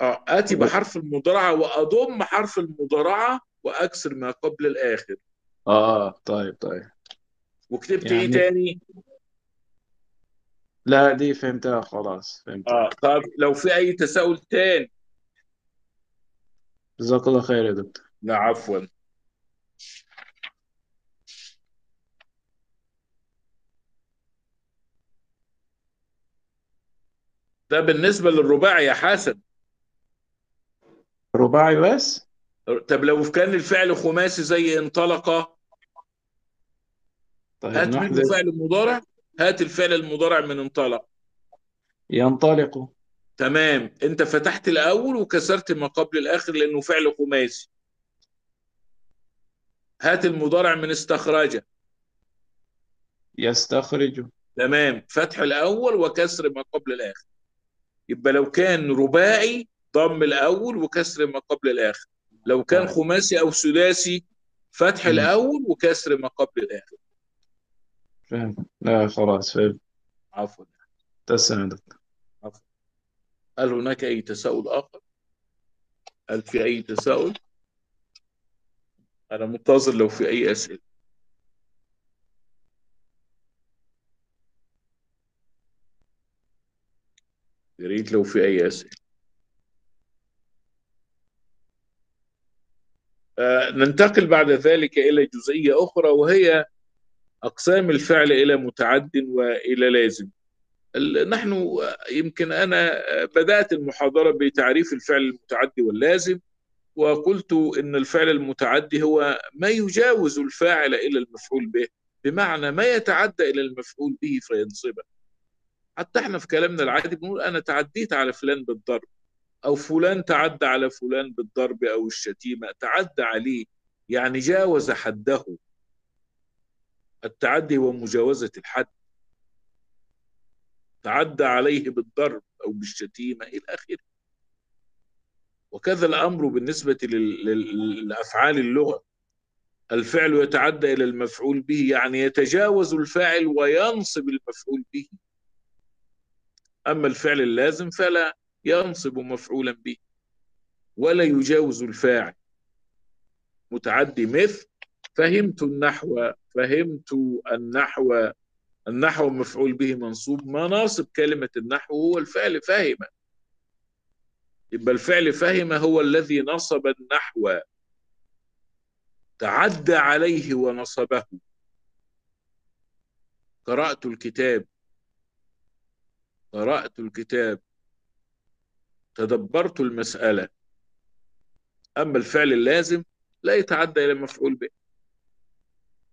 آه، آتي بحرف المضارعة وأضم حرف المضارعة وأكسر ما قبل الآخر. آه طيب طيب. وكتبت إيه يعني تاني؟ لا دي فهمتها خلاص فهمتها. آه طب لو في أي تساؤل تاني؟ جزاك الله خير يا دكتور. لا عفوا. ده بالنسبة للرباعي يا حسن. رباعي بس؟ طب لو كان الفعل خماسي زي انطلق طيب هات منه فعل مضارع هات الفعل المضارع من انطلق. ينطلق. تمام. انت فتحت الأول وكسرت ما قبل الآخر لأنه فعل خماسي. هات المضارع من استخرج يستخرج. تمام. فتح الأول وكسر ما قبل الآخر. يبقى لو كان رباعي ضم الأول وكسر ما قبل الآخر. لو كان طيب خماسي أو سداسي فتح. الأول وكسر ما قبل الآخر. فهمت. لا خلاص فهمت. عفوا. تسلم دكتور. عفوا. هل هناك أي تساؤل آخر؟ هل في أي تساؤل؟ أنا منتظر لو في أي أسئلة. يا ريت لو في أي أسئلة. ننتقل بعد ذلك إلى جزئية أخرى وهي أقسام الفعل إلى متعد وإلى لازم. نحن آه، يمكن أنا آه، بدأت المحاضرة بتعريف الفعل المتعدي واللازم وقلت إن الفعل المتعدي هو ما يجاوز الفاعل إلى المفعول به بمعنى ما يتعدى إلى المفعول به فينصبه. حتى إحنا في كلامنا العادي بنقول أنا تعديت على فلان بالضرب. أو فلان تعدى على فلان بالضرب أو الشتيمة تعدى عليه. يعني جاوز حده. التعدي هو مجاوزة الحد. تعدى عليه بالضرب أو بالشتيمة إلى آخره. وكذا الأمر بالنسبة لل- لل- لافعال اللغة. الفعل يتعدى إلى المفعول به يعني يتجاوز الفاعل وينصب المفعول به. أما الفعل اللازم فلا. ينصب مفعولا به ولا يجاوز الفاعل. متعدي مثل فهمت النحو فهمت النحو النحو مفعول به منصوب. مناصب كلمة النحو هو الفعل فهم يبقى الفعل فهم هو الذي نصب النحو. تعدى عليه ونصبه. قرأت الكتاب. قرأت الكتاب. تدبرت المسألة. أما الفعل اللازم لا يتعدى إلى مفعول به.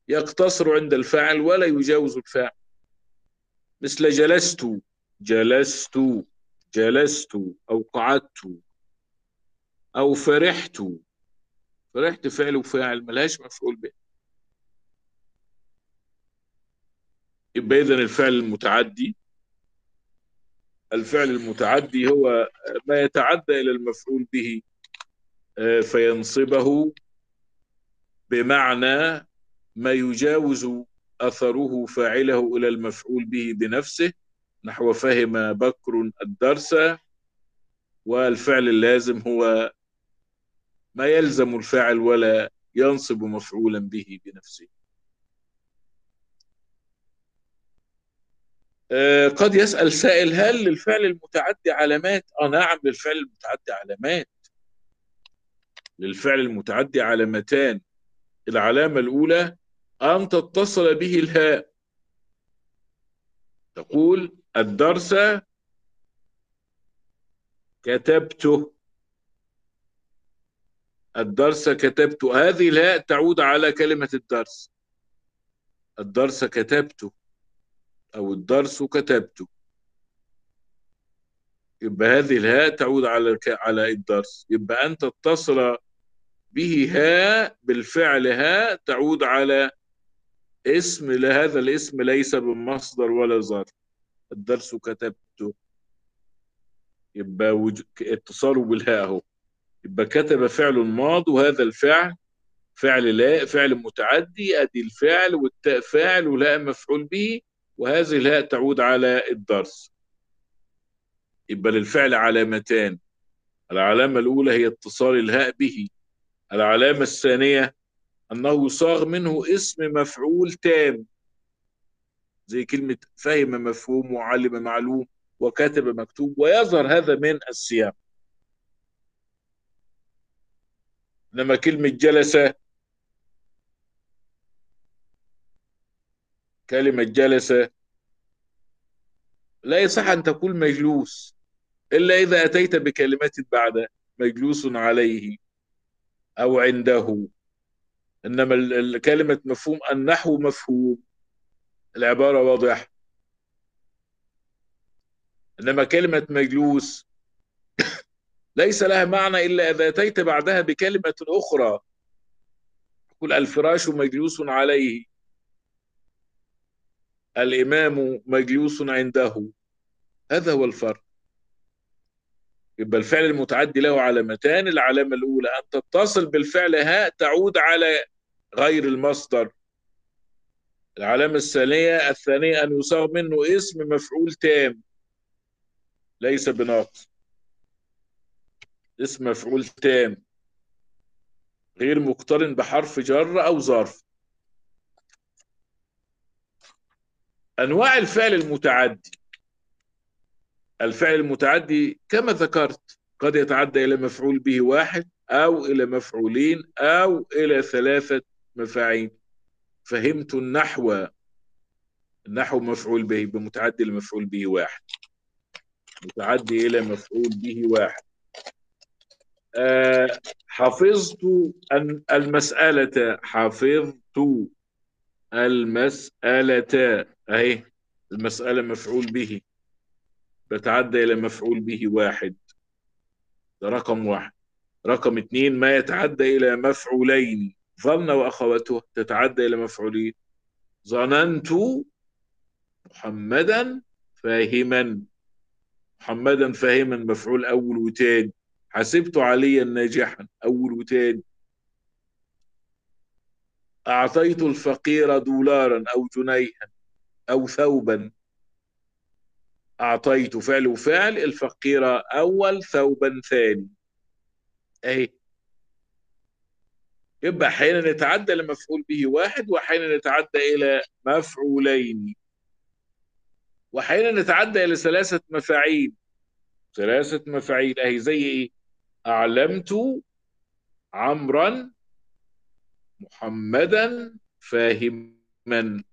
يقتصر عند الفاعل ولا يجاوز الفاعل. مثل جلست جلست جلست أو قعدت أو فرحت. فرحت فعل وفاعل ملهاش مفعول به. يبقى إذن الفعل المتعدي الفعل المتعدي هو ما يتعدى إلى المفعول به آه، فينصبه بمعنى ما يجاوز أثره فاعله إلى المفعول به بنفسه نحو فهم بكر الدرس والفعل اللازم هو ما يلزم الفاعل ولا ينصب مفعولا به بنفسه. قد يسأل سائل هل للفعل المتعدي علامات؟ آه نعم للفعل المتعدي علامات. للفعل المتعدي علامتان. العلامة الأولى أن تتصل به الهاء. تقول الدرس كتبته. الدرس كتبت هذه الهاء تعود على كلمة الدرس. الدرس كتبته. أو الدرس كتبته. يبقى هذه الهاء تعود على على الدرس. يبقى أن تتصل به هاء بالفعل هاء تعود على اسم لهذا الاسم ليس بمصدر ولا ظرف. الدرس كتبته. يبقى. اتصاله بالهاء أهو. يبقى كتب فعل ماض وهذا الفعل فعل لا فعل متعدي أدي الفعل والتاء فاعل ولا مفعول به. وهذه الهاء تعود على الدرس. يبقى للفعل علامتان. العلامة الأولى هي اتصال الهاء به. العلامة الثانية أنه صاغ منه اسم مفعول تام. زي كلمة فهم مفهوم وعلم معلوم وكتب مكتوب ويظهر هذا من السياق. إنما كلمة جلس كلمة جلس لا يصح أن تقول مجلوس إلا إذا أتيت بكلمات بعد مجلوس عليه أو عنده. إنما كلمة مفهوم النحو مفهوم العبارة واضحة. إنما كلمة مجلوس <coughs> ليس لها معنى إلا إذا أتيت بعدها بكلمة أخرى. تقول الفراش مجلوس عليه. الإمام مجلوس عنده. هذا هو الفرق. يبقى الفعل المتعدي له علامتان. العلامة الأولى أن تتصل بالفعل هاء تعود على غير المصدر. العلامة الثانية الثانية أن يصاغ منه اسم مفعول تام. ليس بناقص. اسم مفعول تام. غير مقترن بحرف جر أو ظرف. أنواع الفعل المتعدي. الفعل المتعدي كما ذكرت قد يتعدى إلى مفعول به واحد أو إلى مفعولين أو إلى ثلاثة مفاعيل. فهمت النحو النحو مفعول به بمتعدي لمفعول به واحد. متعدي إلى مفعول به واحد. أه حفظت المسألة حفظت المسألة. أهي المسألة مفعول به. بتعدى إلى مفعول به واحد. ده رقم واحد. رقم اثنين ما يتعدى إلى مفعولين ظن وأخواته تتعدى إلى مفعولين. ظننت محمدا فاهما. محمدا فاهما مفعول أول وتاني. حسبت عليا ناجحا أول وتاني. أعطيت الفقير دولارا أو جنيها أو ثوبا. أعطيت فعل وفعل الفقير أول ثوبا ثاني. أهي يبقى أحيانا نتعدى لمفعول به واحد وأحيانا نتعدى إلى مفعولين. وأحيانا نتعدى إلى ثلاثة مفاعيل. ثلاثة مفاعيل أهي زي إيه؟ أعلمت عمرا محمدا فاهما.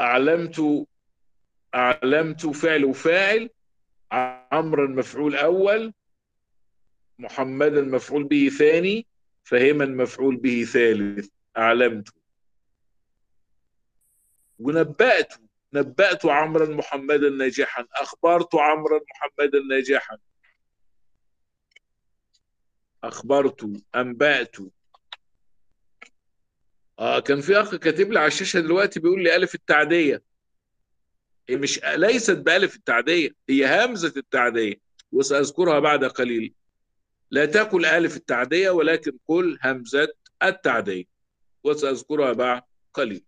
أعلمت أعلمت فعل وفاعل عمرا مفعول أول محمدا مفعول به ثاني فهما مفعول به ثالث. أعلمت. ونبأت نبأت عمرا محمدا ناجحا. أخبرت عمرا محمدا ناجحا. أخبرت أنبأت. آه كان في أخ كاتب لي على الشاشة دلوقتي بيقول لي ألف التعدية. هي مش ليست بألف التعدية هي همزة التعدية. وسأذكرها بعد قليل. لا تقل ألف التعدية ولكن قل همزة التعدية. وسأذكرها بعد قليل.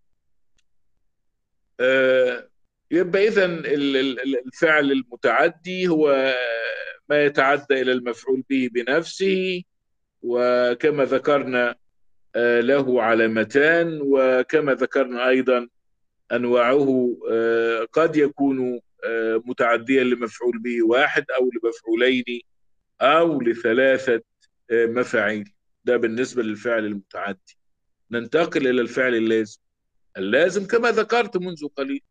آه يبقى إذا الفعل المتعدي هو ما يتعدى إلى المفعول به بنفسه. وكما ذكرنا له علامتان وكما ذكرنا أيضا أنواعه آه قد يكون آه متعديا لمفعول به واحد أو لمفعولين أو لثلاثة مفاعيل. ده بالنسبة للفعل المتعدي. ننتقل إلى الفعل اللازم. اللازم كما ذكرت منذ قليل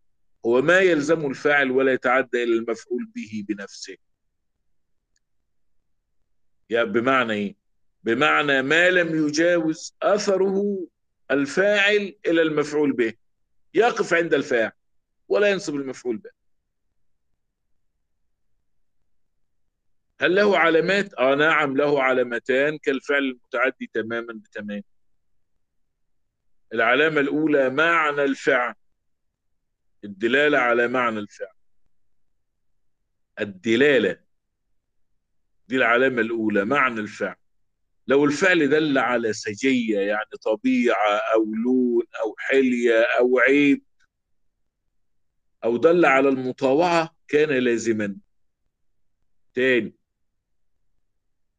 هو ما يلزم الفاعل ولا يتعدى إلى المفعول به بنفسه. يعني بمعنى إيه؟ بمعنى ما لم يجاوز أثره الفاعل إلى المفعول به. يقف عند الفاعل ولا ينصب المفعول به. هل له علامات؟ آه نعم له علامتان كالفعل المتعدي تماما بتمام. العلامة الأولى معنى الفعل. الدلالة على معنى الفعل. الدلالة. دي العلامة الأولى معنى الفعل. لو الفعل دل على سجية يعني طبيعة أو لون أو حلية أو عيب أو دل على المطاوعة كان لازما. تاني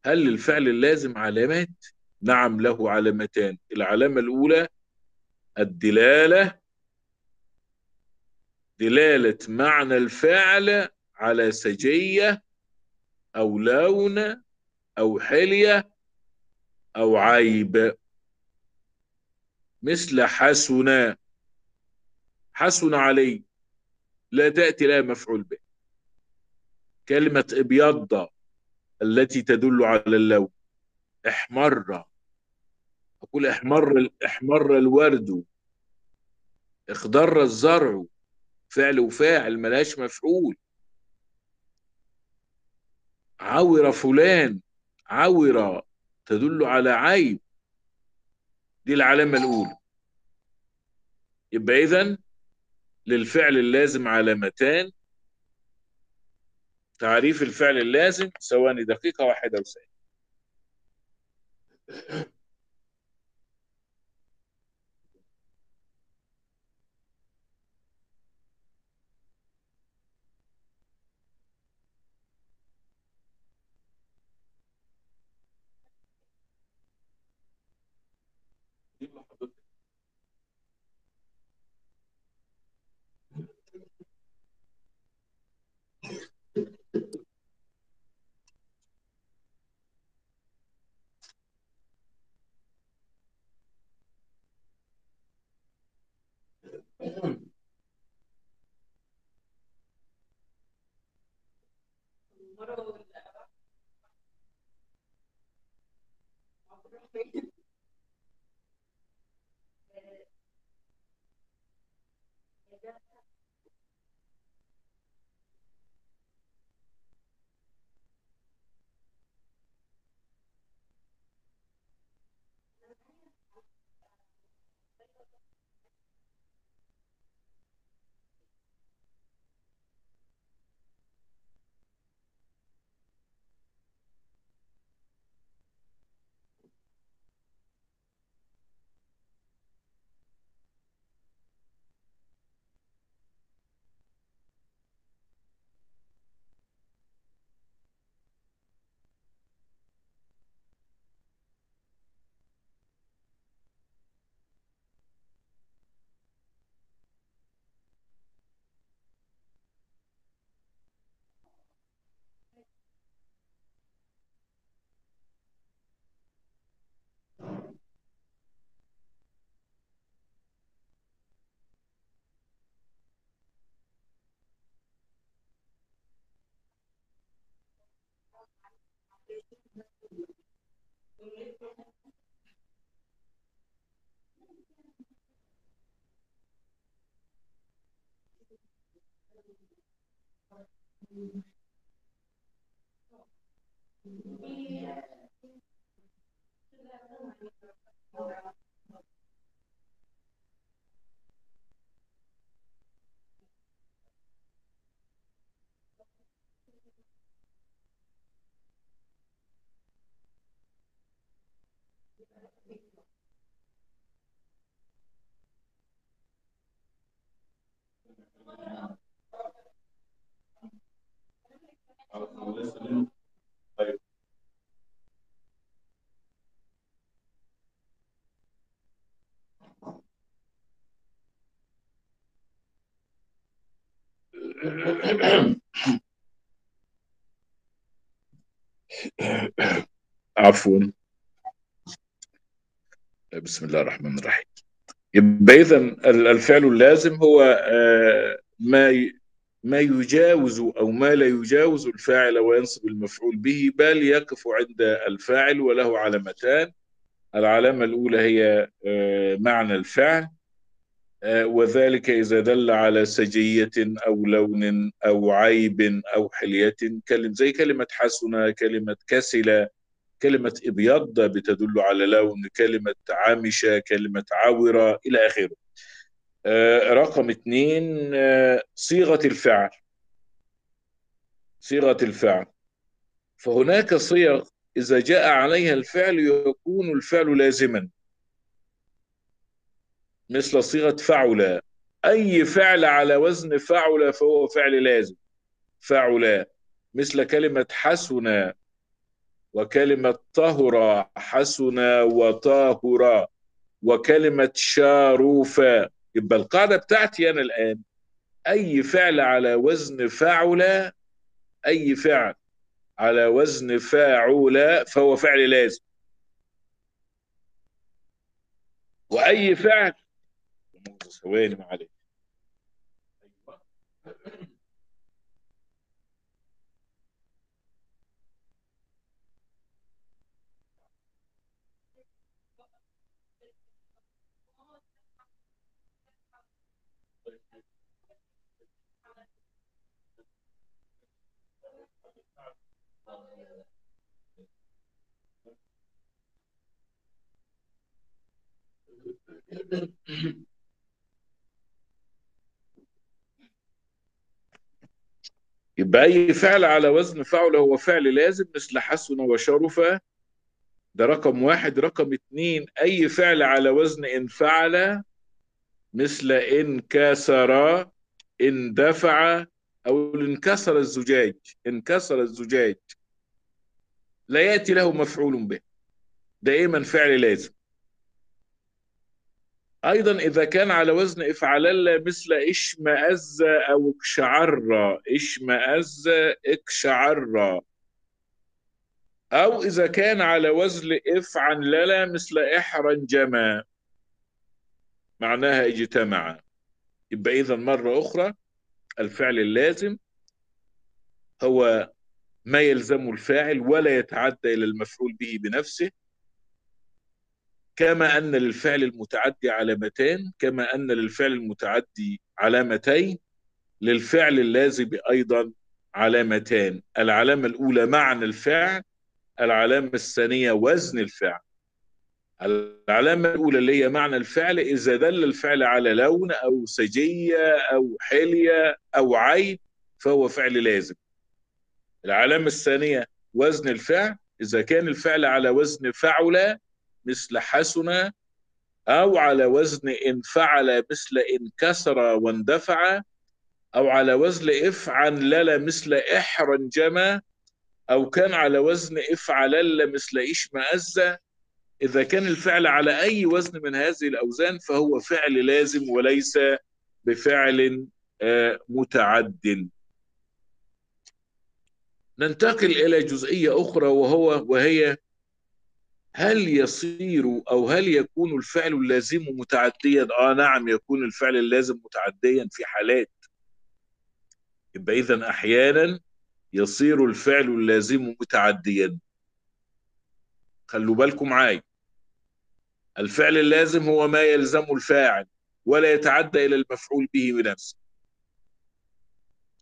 هل للفعل اللازم علامات؟ نعم له علامتان. العلامة الأولى الدلالة. دلالة معنى الفعل على سجية أو لون أو حلية أو عيب. مثل حسن حسن علي. لا تأتي لها مفعول به. كلمة إبيض التي تدل على اللون. احمر. أقول احمر احمر الورد. اخضر الزرع. فعل وفاعل ملاش مفعول. عور فلان. عور. تدل على عيب دي العلامة الأولى. يبقى إذن للفعل اللازم علامتان. تعريف الفعل اللازم ثواني دقيقة واحدة E eh, عفوا بسم الله الرحمن الرحيم. يبقى اذا الفعل اللازم هو آه، ما ما يجاوز أو ما لا يجاوز الفاعل وينصب المفعول به بل يقف عند الفاعل وله علامتان. العلامة الأولى هي آه، معنى الفعل آه، وذلك إذا دل على سجية أو لون أو عيب أو حلية كلم زي كلمة حسن كلمة كسل كلمة إبيض بتدل على لون كلمة عامشة كلمة عاورة إلى آخره. آه، رقم اثنين آه، صيغة الفعل. صيغة الفعل. فهناك صيغ إذا جاء عليها الفعل يكون الفعل لازما. مثل صيغة فعل. أي فعل على وزن فعل فهو فعل لازم. فعل. مثل كلمة حسن. وكلمة طهر حسن وطاهر وكلمة شاروفا يبقى القاعدة بتاعتي أنا الآن أي فعل على وزن فاعل أي فعل على وزن فاعل فهو فعل لازم. وأي فعل ثواني معلش. يبقى أي فعل على وزن فعل هو فعل لازم مثل حسن وشرف ده رقم واحد. رقم اتنين أي فعل على وزن إن فعل مثل إن كسر إن دفع أو انكسر الزجاج. انكسر الزجاج. لا يأتي له مفعول به. دائما فعل لازم. أيضا إذا كان على وزن افعلل مثل اشمأز أو إكشعر اشمأز إكشعر. أو إذا كان على وزن افعنلل مثل احرنجما معناها اجتمع. يبقى إذا مرة أخرى الفعل اللازم هو ما يلزم الفاعل ولا يتعدى إلى المفعول به بنفسه. كما أن للفعل المتعدي علامتان كما أن للفعل المتعدي علامتين للفعل اللازم أيضا علامتان العلامة الأولى معنى الفعل العلامة الثانية وزن الفعل. العلامة الأولى اللي هي معنى الفعل إذا دل الفعل على لون أو سجية أو حلية أو عين فهو فعل لازم. العلامة الثانية وزن الفعل إذا كان الفعل على وزن فعل مثل حسن أو على وزن إن فعل مثل إن كسر واندفع أو على وزن افعل مثل احرنجم أو كان على وزن افعلل مثل اشمأز إذا كان الفعل على أي وزن من هذه الأوزان فهو فعل لازم وليس بفعل آه، متعد. ننتقل إلى جزئية أخرى وهو وهي هل يصير أو هل يكون الفعل اللازم متعديا؟ آه نعم يكون الفعل اللازم متعديا في حالات. يبقى إذا أحيانا يصير الفعل اللازم متعديا. خلوا بالكم معايا. الفعل اللازم هو ما يلزم الفاعل ولا يتعدى إلى المفعول به بنفسه.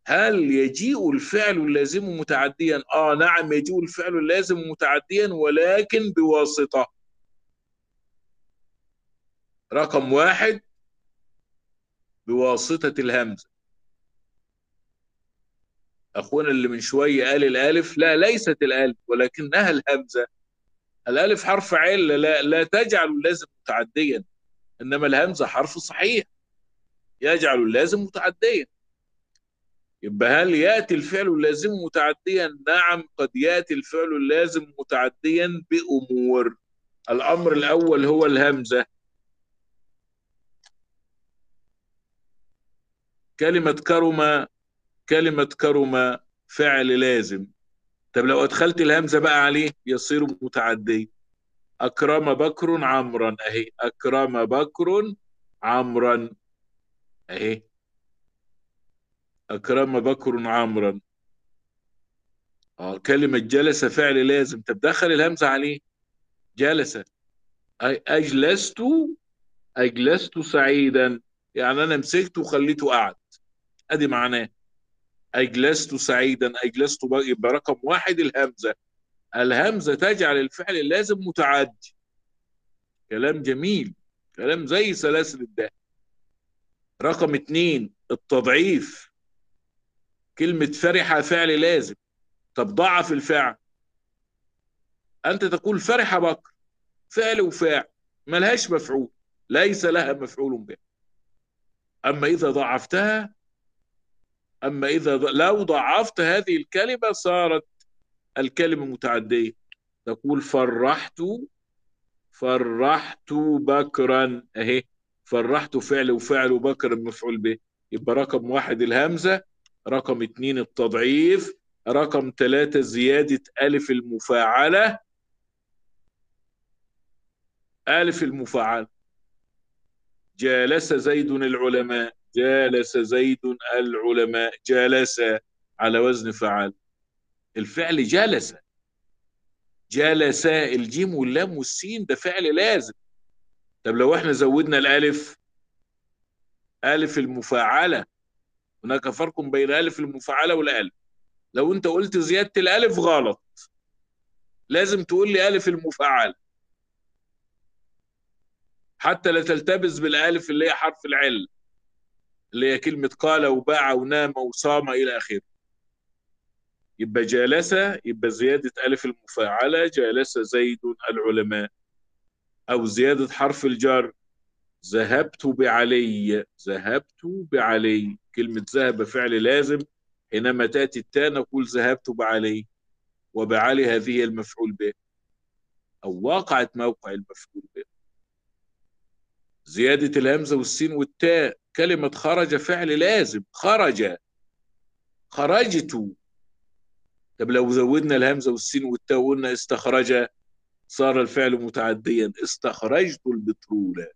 هل يجيء الفعل اللازم متعديا؟ آه نعم يجيء الفعل اللازم متعديا ولكن بواسطة. رقم واحد بواسطة الهمزة. أخونا اللي من شوية قال الألف لا ليست الألف ولكنها الهمزة. الألف حرف علة لا, لا تجعل اللازم متعديا إنما الهمزة حرف صحيح. يجعل اللازم متعديا. يبقى هل يأتي الفعل اللازم متعديا؟ نعم قد يأتي الفعل اللازم متعديا بأمور. الأمر الأول هو الهمزة. كلمة كرم كلمة كرم فعل لازم. طب لو أدخلت الهمزة بقى عليه يصير متعدي. أكرم بكر عمرا أهي. أكرم بكر عمرا أهي. أكرم بكر عمرا آه كلمة جلس فعل لازم. طب دخل الهمزة عليه. جلس. أجلست أجلست سعيدا. يعني أنا مسكته وخليته قعد أدي معناه. أجلست سعيدا. أجلست يبقى رقم واحد الهمزة. الهمزة تجعل الفعل اللازم متعدي. كلام جميل. كلام زي سلاسل الدهر رقم اتنين التضعيف. كلمة فرح فعل لازم. طب ضعف الفعل. أنت تقول فرح بكر فعل وفاعل ملهاش مفعول ليس لها مفعول به. أما إذا ضعفتها أما إذا لو ضعفت هذه الكلمة صارت الكلمة متعدية. تقول فرحت فرحت بكرا أهي فرحت فعل وفعل وبكر مفعول به. يبقى رقم واحد الهمزة رقم اتنين التضعيف رقم ثلاثة زيادة ألف المفاعلة. ألف المفاعلة. جالس زيد العلماء جالس زيد العلماء جالس على وزن فعل الفعل جلس جلس الجيم واللام والسين ده فعل لازم. طب لو إحنا زودنا الألف ألف المفاعلة. هناك فرق بين الف المفاعله والألف. لو أنت قلت زيادة الألف غلط. لازم تقول لي ألف المفاعله حتى لا تلتبس بالألف اللي هي حرف العله اللي هي كلمة قال وباع ونام وصام إلى آخره. يبقى جالس يبقى زيادة ألف المفاعلة جالس زيد العلماء. أو زيادة حرف الجر. ذهبت بعلي ذهبت بعلي. كلمة ذهب فعل لازم حينما تأتي التاء نقول ذهبت بعلي. وبعلي هذه المفعول به أو وقعت موقع المفعول به زيادة الهمزة والسين والتاء. كلمة خرج فعل لازم. خرج. خرجت. طب لو زودنا الهمزة والسين والتاء وقلنا استخرج صار الفعل متعديا. استخرجت البترول.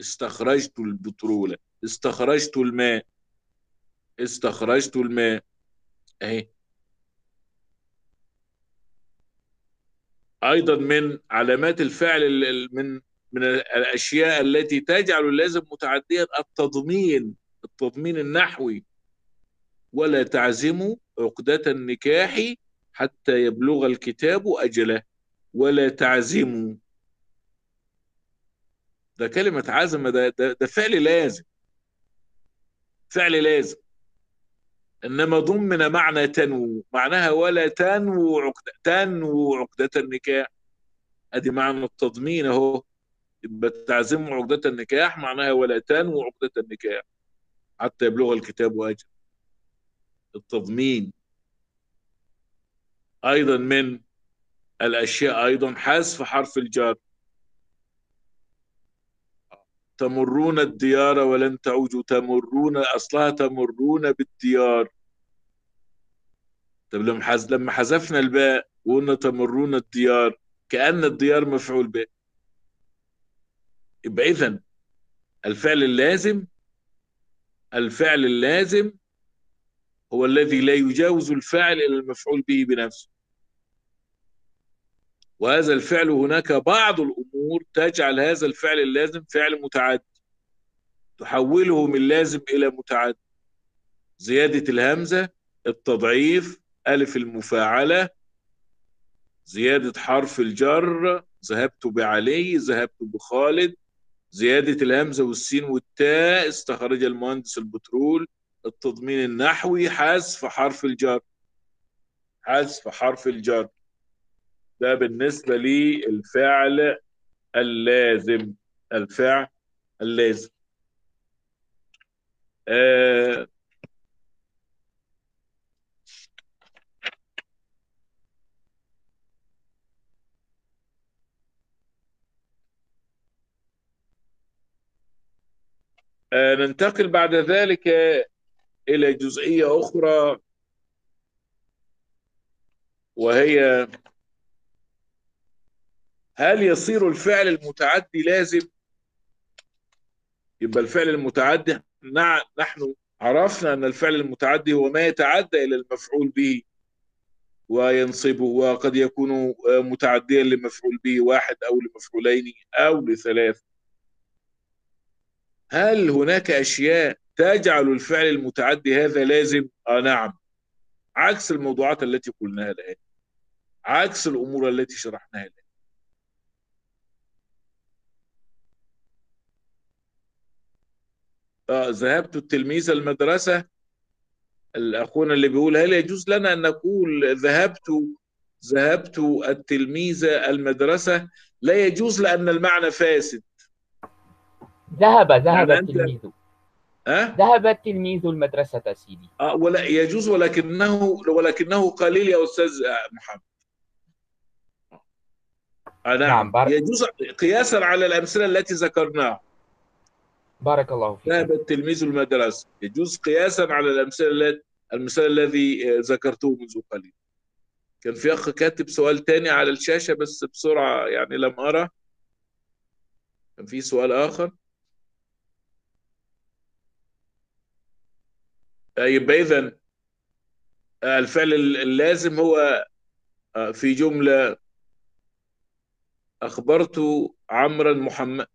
استخرجت البترول استخرجت الماء استخرجت الماء. أهي. أيضا من علامات الفعل من من الأشياء التي تجعل اللازم متعديا التضمين التضمين النحوي. ولا تعزموا عقدة النكاح حتى يبلغ الكتاب أجله. ولا تعزموا ده كلمة عزم ده, ده, ده فعل لازم. فعل لازم. إنما ضمن معنى تنوو معناها ولا تنوو عقدة تنوو عقدة النكاح. أدي معنى التضمين أهو. يبقى تعزم عقدة النكاح معناها ولا تنوو عقدة النكاح. حتى يبلغ الكتاب أجل التضمين. أيضا من الأشياء أيضا حذف حرف الجر. تمرون الديار ولن تعوجوا. تمرون أصلها تمرون بالديار. طب لما. لما حذفنا الباء وقلنا تمرون الديار كأن الديار مفعول به. يبقى إذن الفعل اللازم الفعل اللازم هو الذي لا يجاوز الفاعل إلى المفعول به بنفسه. وهذا الفعل هناك بعض الأمور تجعل هذا الفعل اللازم فعل متعدي تحوله من لازم إلى متعدي زيادة الهمزة التضعيف ألف المفاعلة زيادة حرف الجر ذهبت بعلي ذهبت بخالد زيادة الهمزة والسين والتاء استخرج المهندس البترول التضمين النحوي حذف حرف الجر. حذف حرف الجر. ده بالنسبة للفعل اللازم الفعل اللازم. آه آه ننتقل بعد ذلك إلى جزئية أخرى وهي هل يصير الفعل المتعدي لازم؟ يبقى الفعل المتعدي نع- نحن عرفنا أن الفعل المتعدي هو ما يتعدى إلى المفعول به وينصبه وقد يكون آه، متعديا لمفعول به واحد أو لمفعولين أو لثلاث. هل هناك أشياء تجعل الفعل المتعدي هذا لازم؟ آه نعم. عكس الموضوعات التي قلناها الآن. عكس الأمور التي شرحناها الآن. ذهبت التلميذ المدرسة الأخونا اللي بيقول هل يجوز لنا أن نقول ذهبت ذهبت التلميذ المدرسة؟ لا يجوز لأن المعنى فاسد. ذهب ذهب يعني التلميذ. أه؟ ذهب التلميذ المدرسة سيدي. آه ولا يجوز ولكنه ولكنه قليل يا أستاذ آه، محمد. آه نعم, نعم، يجوز قياسا على الأمثلة التي ذكرناها. بارك الله فيك. ذهب التلميذ المدرسة. يجوز قياسا على الأمثلة المثال الذي آه، ذكرته منذ قليل. كان في أخ كاتب سؤال تاني على الشاشة بس بسرعة يعني لم أرى. كان في سؤال آخر. آه، يبقى إذا الفعل اللازم هو آه، في جملة أخبرت عمرا محمد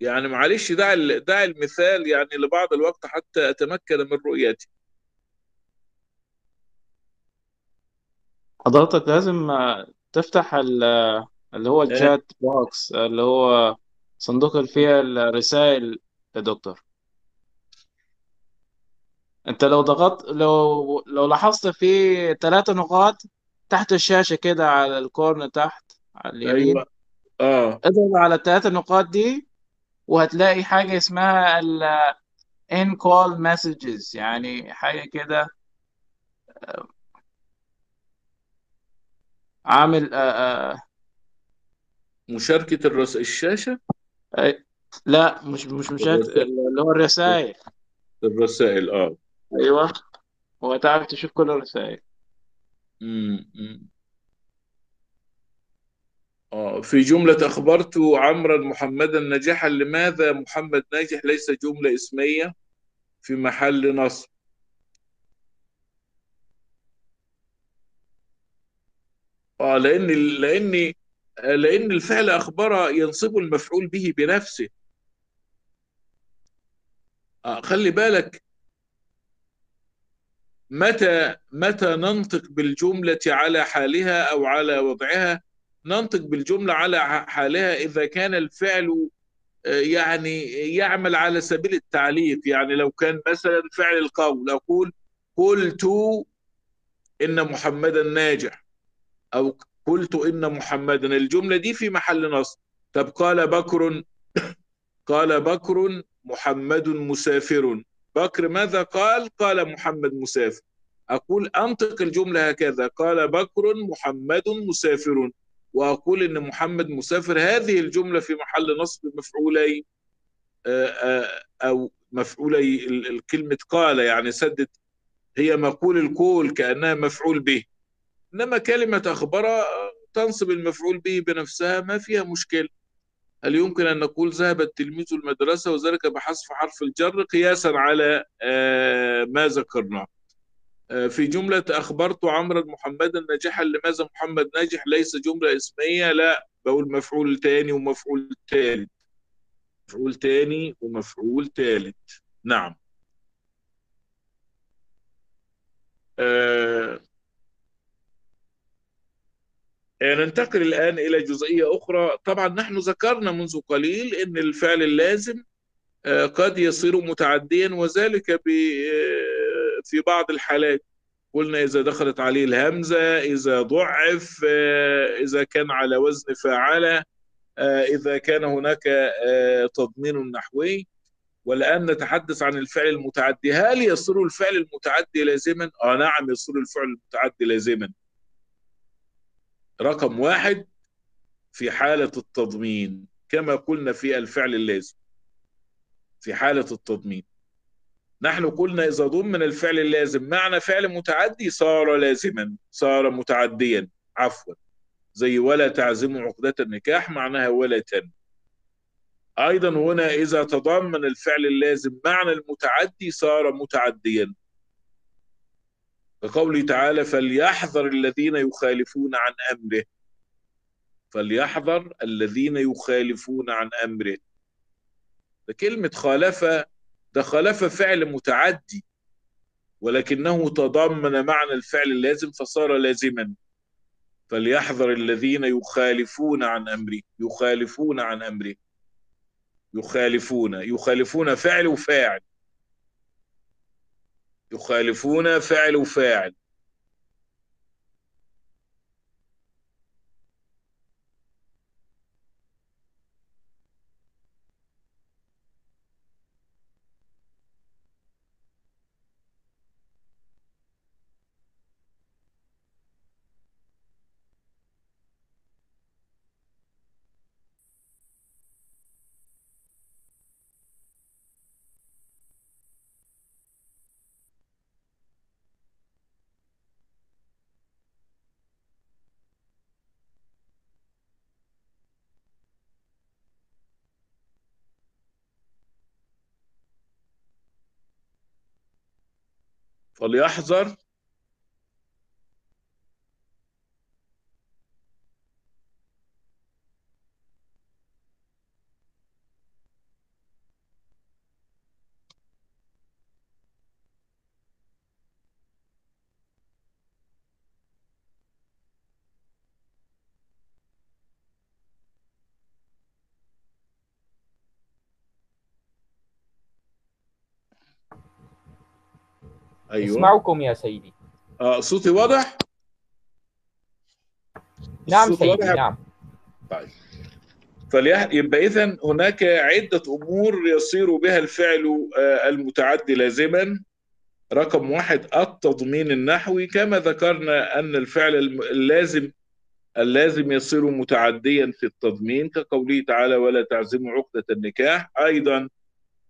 يعني معلش دع ال- دع المثال يعني لبعض الوقت حتى أتمكن من رؤيته حضرتك لازم تفتح ال- اللي هو الشات بوكس اللي هو صندوق اللي فيه الرسائل يا دكتور. انت لو ضغطت لو لو لاحظت في ثلاثة نقاط تحت الشاشة كده على الكورن تحت على اليمين. أيوة. آه. اضغط على الثلاث نقاط دي وهتلاقي حاجة اسمها ال in call messages يعني حاجة كده عامل آه، آه، مشاركة الرس... الشاشة؟ آه، لا مش مش مش اللي هو الرسائل. الرسائل آه. أيوه. وهتعرف تشوف كل الرسائل. مم. آه في جملة أخبرت عمرا محمدا ناجحا لماذا محمد ناجح ليس جملة اسمية في محل نصب؟ آه لأن لأن لأن الفعل أخبر ينصب المفعول به بنفسه. آه خلي بالك. متى متى ننطق بالجملة على حالها أو على وضعها؟ ننطق بالجملة على حالها إذا كان الفعل آه، يعني يعمل على سبيل التعليق. يعني لو كان مثلا فعل القول أقول قلت إن محمدا ناجح أو قلت إن محمدا. الجملة دي في محل نصب. طب قال بكر <coughs> قال بكر محمد مسافر. بكر ماذا قال؟ قال محمد مسافر. أقول أنطق الجملة هكذا. قال بكر محمد مسافر. وأقول إن محمد مسافر هذه الجملة في محل نصب مفعولي آه، آه، أو مفعولي ال- الكلمة قال يعني سدد هي مقول القول كأنها مفعول به. إنما كلمة أخبر آه، تنصب المفعول به بنفسها ما فيها مشكلة هل يمكن أن نقول ذهب التلميذ المدرسة وذلك بحذف حرف الجر قياسا على ما ذكرناه؟ في جملة أخبرت عمرا محمدا ناجحا لماذا محمد ناجح ليس جملة اسمية لا بقول مفعول تاني ومفعول تالت. مفعول تاني ومفعول تالت. نعم. آه ننتقل الآن إلى جزئية أخرى. طبعا نحن ذكرنا منذ قليل أن الفعل اللازم آه، قد يصير متعديا وذلك ب- آه، في بعض الحالات. قلنا إذا دخلت عليه الهمزة إذا ضعف آه، إذا كان على وزن فاعلة آه، إذا كان هناك آه، تضمين نحوي. والآن نتحدث عن الفعل المتعدي. هل يصير الفعل المتعدي لازما؟ آه نعم يصير الفعل المتعدي لازما. رقم واحد في حالة التضمين كما قلنا في الفعل اللازم. في حالة التضمين. نحن قلنا إذا ضمن الفعل اللازم معنى فعل متعدي صار لازما صار متعديا عفوا. زي ولا تعزموا عقدة النكاح معناها ولا تن. أيضا هنا إذا تضمن الفعل اللازم معنى المتعدي صار متعديا. كقوله تعالى فليحذر الذين يخالفون عن أمره. فليحذر الذين يخالفون عن أمره. ده كلمة خالف ده خالف فعل متعدي ولكنه تضمن معنى الفعل اللازم فصار لازما. فليحذر الذين يخالفون عن أمره يخالفون عن أمره. يخالفون يخالفون فعل وفاعل. يخالفون فعل وفاعل. فليحذر أيوه. اسمعكم يا سيدي. آه صوتي واضح؟ نعم سيدي واضح؟ نعم. طيب. فليح... يبقى اذا هناك عدة أمور يصير بها الفعل آه، المتعدي لازما رقم واحد التضمين النحوي. كما ذكرنا أن الفعل اللازم اللازم يصير متعديا في التضمين كقوله تعالى ولا تعزموا عقدة النكاح. أيضا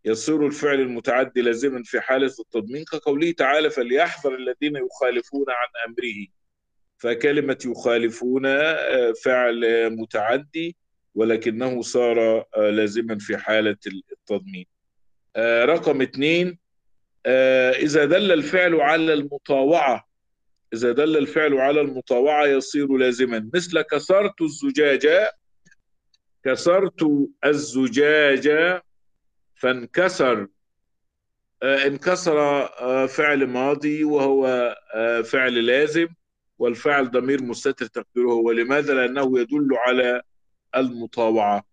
يصير الفعل المتعدي لازما في حالة التضمين كقوله تعالى فليحذر الذين يخالفون عن أمره. فكلمة يخالفون آه، فعل متعدي ولكنه صار آه، لازما في حالة التضمين. آه، رقم اثنين إذا دل الفعل على المطاوعة إذا دل الفعل على المطاوعة يصير لازما. مثل كسرت الزجاجة كسرت الزجاجة فانكسر آه، انكسر آه، فعل ماضي وهو آه، فعل لازم والفعل ضمير مستتر تقديره هو. لماذا؟ لأنه يدل على المطاوعة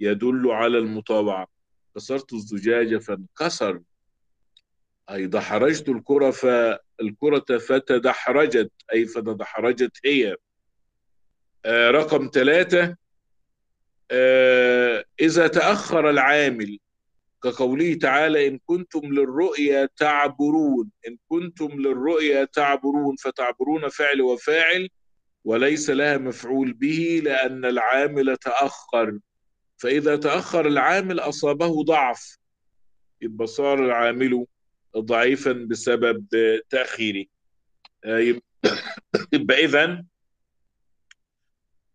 يدل على المطاوعة كسرت الزجاجة فانكسر. أي دحرجت الكرة فالكرة فتدحرجت أي فتدحرجت هي. رقم ثلاثة إذا تأخر العامل كقوله تعالى إن كنتم للرؤيا تعبرون إن كنتم للرؤيا تعبرون فتعبرون فعل وفاعل وليس لها مفعول به لأن العامل تأخر. فإذا تأخر العامل أصابه ضعف يبقى صار العامل ضعيفا بسبب تأخيره. آه، يب- يبقى إذا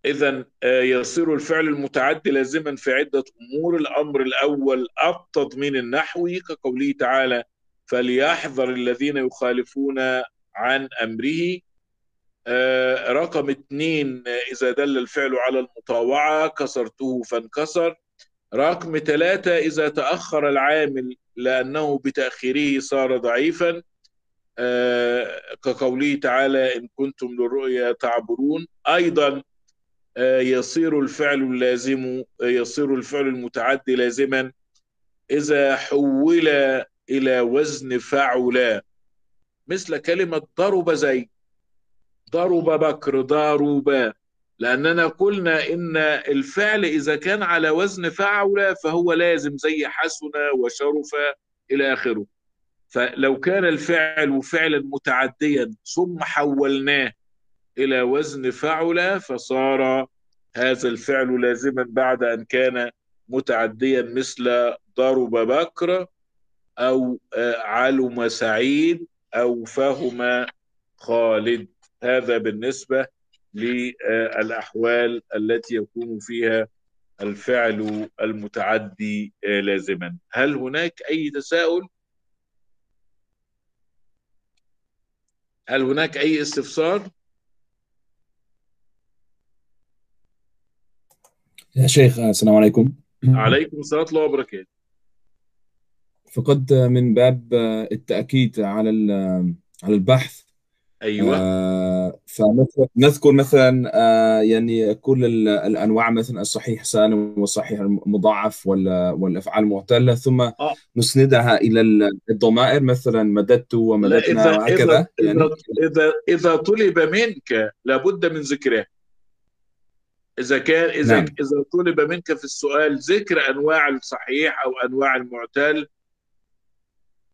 إذا يصير الفعل المتعدي لازما في عدة أمور. الأمر الأول التضمين النحوي كقوله تعالى فليحذر الذين يخالفون عن أمره. آه، رقم اثنين آه، إذا دل الفعل على المطاوعة كسرته فانكسر. رقم ثلاثة إذا تأخر العامل لأنه بتأخيره صار ضعيفا. آه، كقوله تعالى إن كنتم للرؤيا تعبرون. أيضا آه، يصير الفعل اللازم آه، يصير الفعل المتعدي لازما. إذا حول إلى وزن فعل مثل كلمة ضرب زي ضرب بكر ضرب لأننا قلنا إن الفعل إذا كان على وزن فعل فهو لازم زي حسن وشرف إلى آخره. فلو كان الفعل فعلا متعديا ثم حولناه إلى وزن فعل فصار هذا الفعل لازما بعد أن كان متعديا مثل ضرب بكر أو آه، علم سعيد أو فهم خالد هذا بالنسبة للأحوال التي يكون فيها الفعل المتعدي آه، لازما هل هناك أي تساؤل؟ هل هناك أي استفسار؟ يا شيخ السلام عليكم. عليكم السلام ورحمة الله وبركاته. فقد من باب التأكيد على على البحث أيوة. آه، فنذكر مثلا آه، يعني كل ال- الأنواع مثلا الصحيح سالم والصحيح المضاعف وال- والأفعال المعتلة ثم آه. نسندها إلى ال- الضمائر مثلا مددت ومددنا وهكذا إذا يعني إذا إذا إذا طلب منك لابد من ذكره. إذا كان إذا نعم. إذا طلب منك في السؤال ذكر أنواع الصحيح أو أنواع المعتل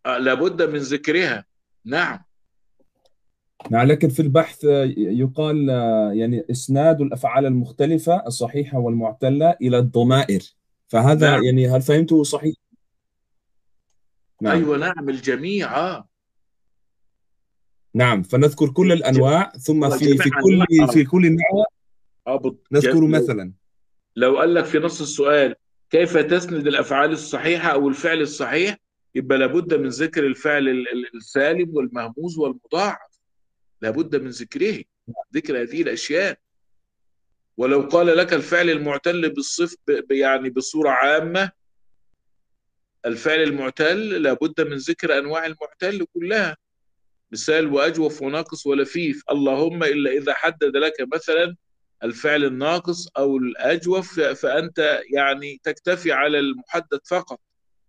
آه، لابد من ذكرها نعم نعم لكن في البحث آه، يقال آه، يعني إسناد الأفعال المختلفة الصحيحة والمعتلة إلى الضمائر فهذا نعم. يعني هل فهمته صحيح؟ نعم أيوة نعم الجميع آه نعم فنذكر كل الأنواع ثم في في كل. في كل نوع بط- نذكر مثلا. لو قال لك في نص السؤال كيف تسند الأفعال الصحيحة أو الفعل الصحيح؟ يبقى لابد من ذكر الفعل ال- ال- السالم والمهموز والمضاعف. لابد من ذكره ذكر هذه الأشياء. ولو قال لك الفعل المعتل بالصف يعني بصورة عامة الفعل المعتل لابد من ذكر أنواع المعتل كلها. مثال وأجوف وناقص ولفيف. اللهم إلا إذا حدد لك مثلا الفعل الناقص أو الأجوف فأنت يعني تكتفي على المحدد فقط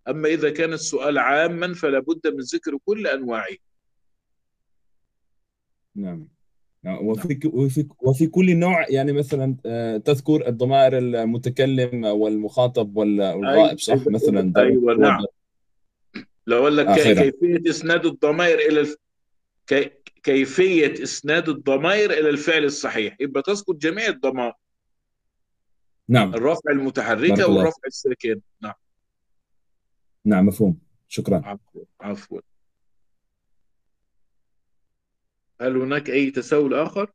أما إذا كان السؤال عاما فلا بد من ذكر كل أنواعه نعم نعم. وفي وفي وفي كل نوع يعني مثلا آه، تذكر الضمائر المتكلم والمخاطب وال- والغائب صح أيوة، مثلا أيوة، نعم. لو قال لك آه،. كيفية إسناد الضمائر إلى الف... كي... كيفية إسناد الضمائر إلى الفعل الصحيح. يبقى تذكر جميع الضمائر. نعم. الرفع الله. والرفع الساكن نعم. نعم مفهوم. شكرا. عفوا عفوا. هل هناك أي تساؤل آخر؟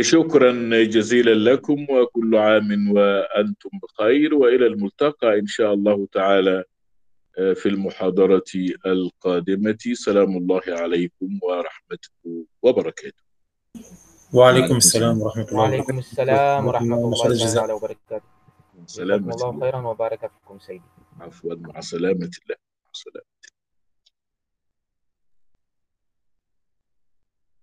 شكرا جزيلا لكم وكل عام وأنتم بخير وإلى الملتقى إن شاء الله تعالى في المحاضرة القادمة. سلام الله عليكم ورحمته وبركاته. وعليكم السلام ورحمة الله وبركاته. وعليكم السلام ورحمة خير الله. تعالى وبركاته. سلامة جزاكم الله الله. خيرا وبارك فيكم سيدي. عفوا مع سلامة الله. مع السلامة.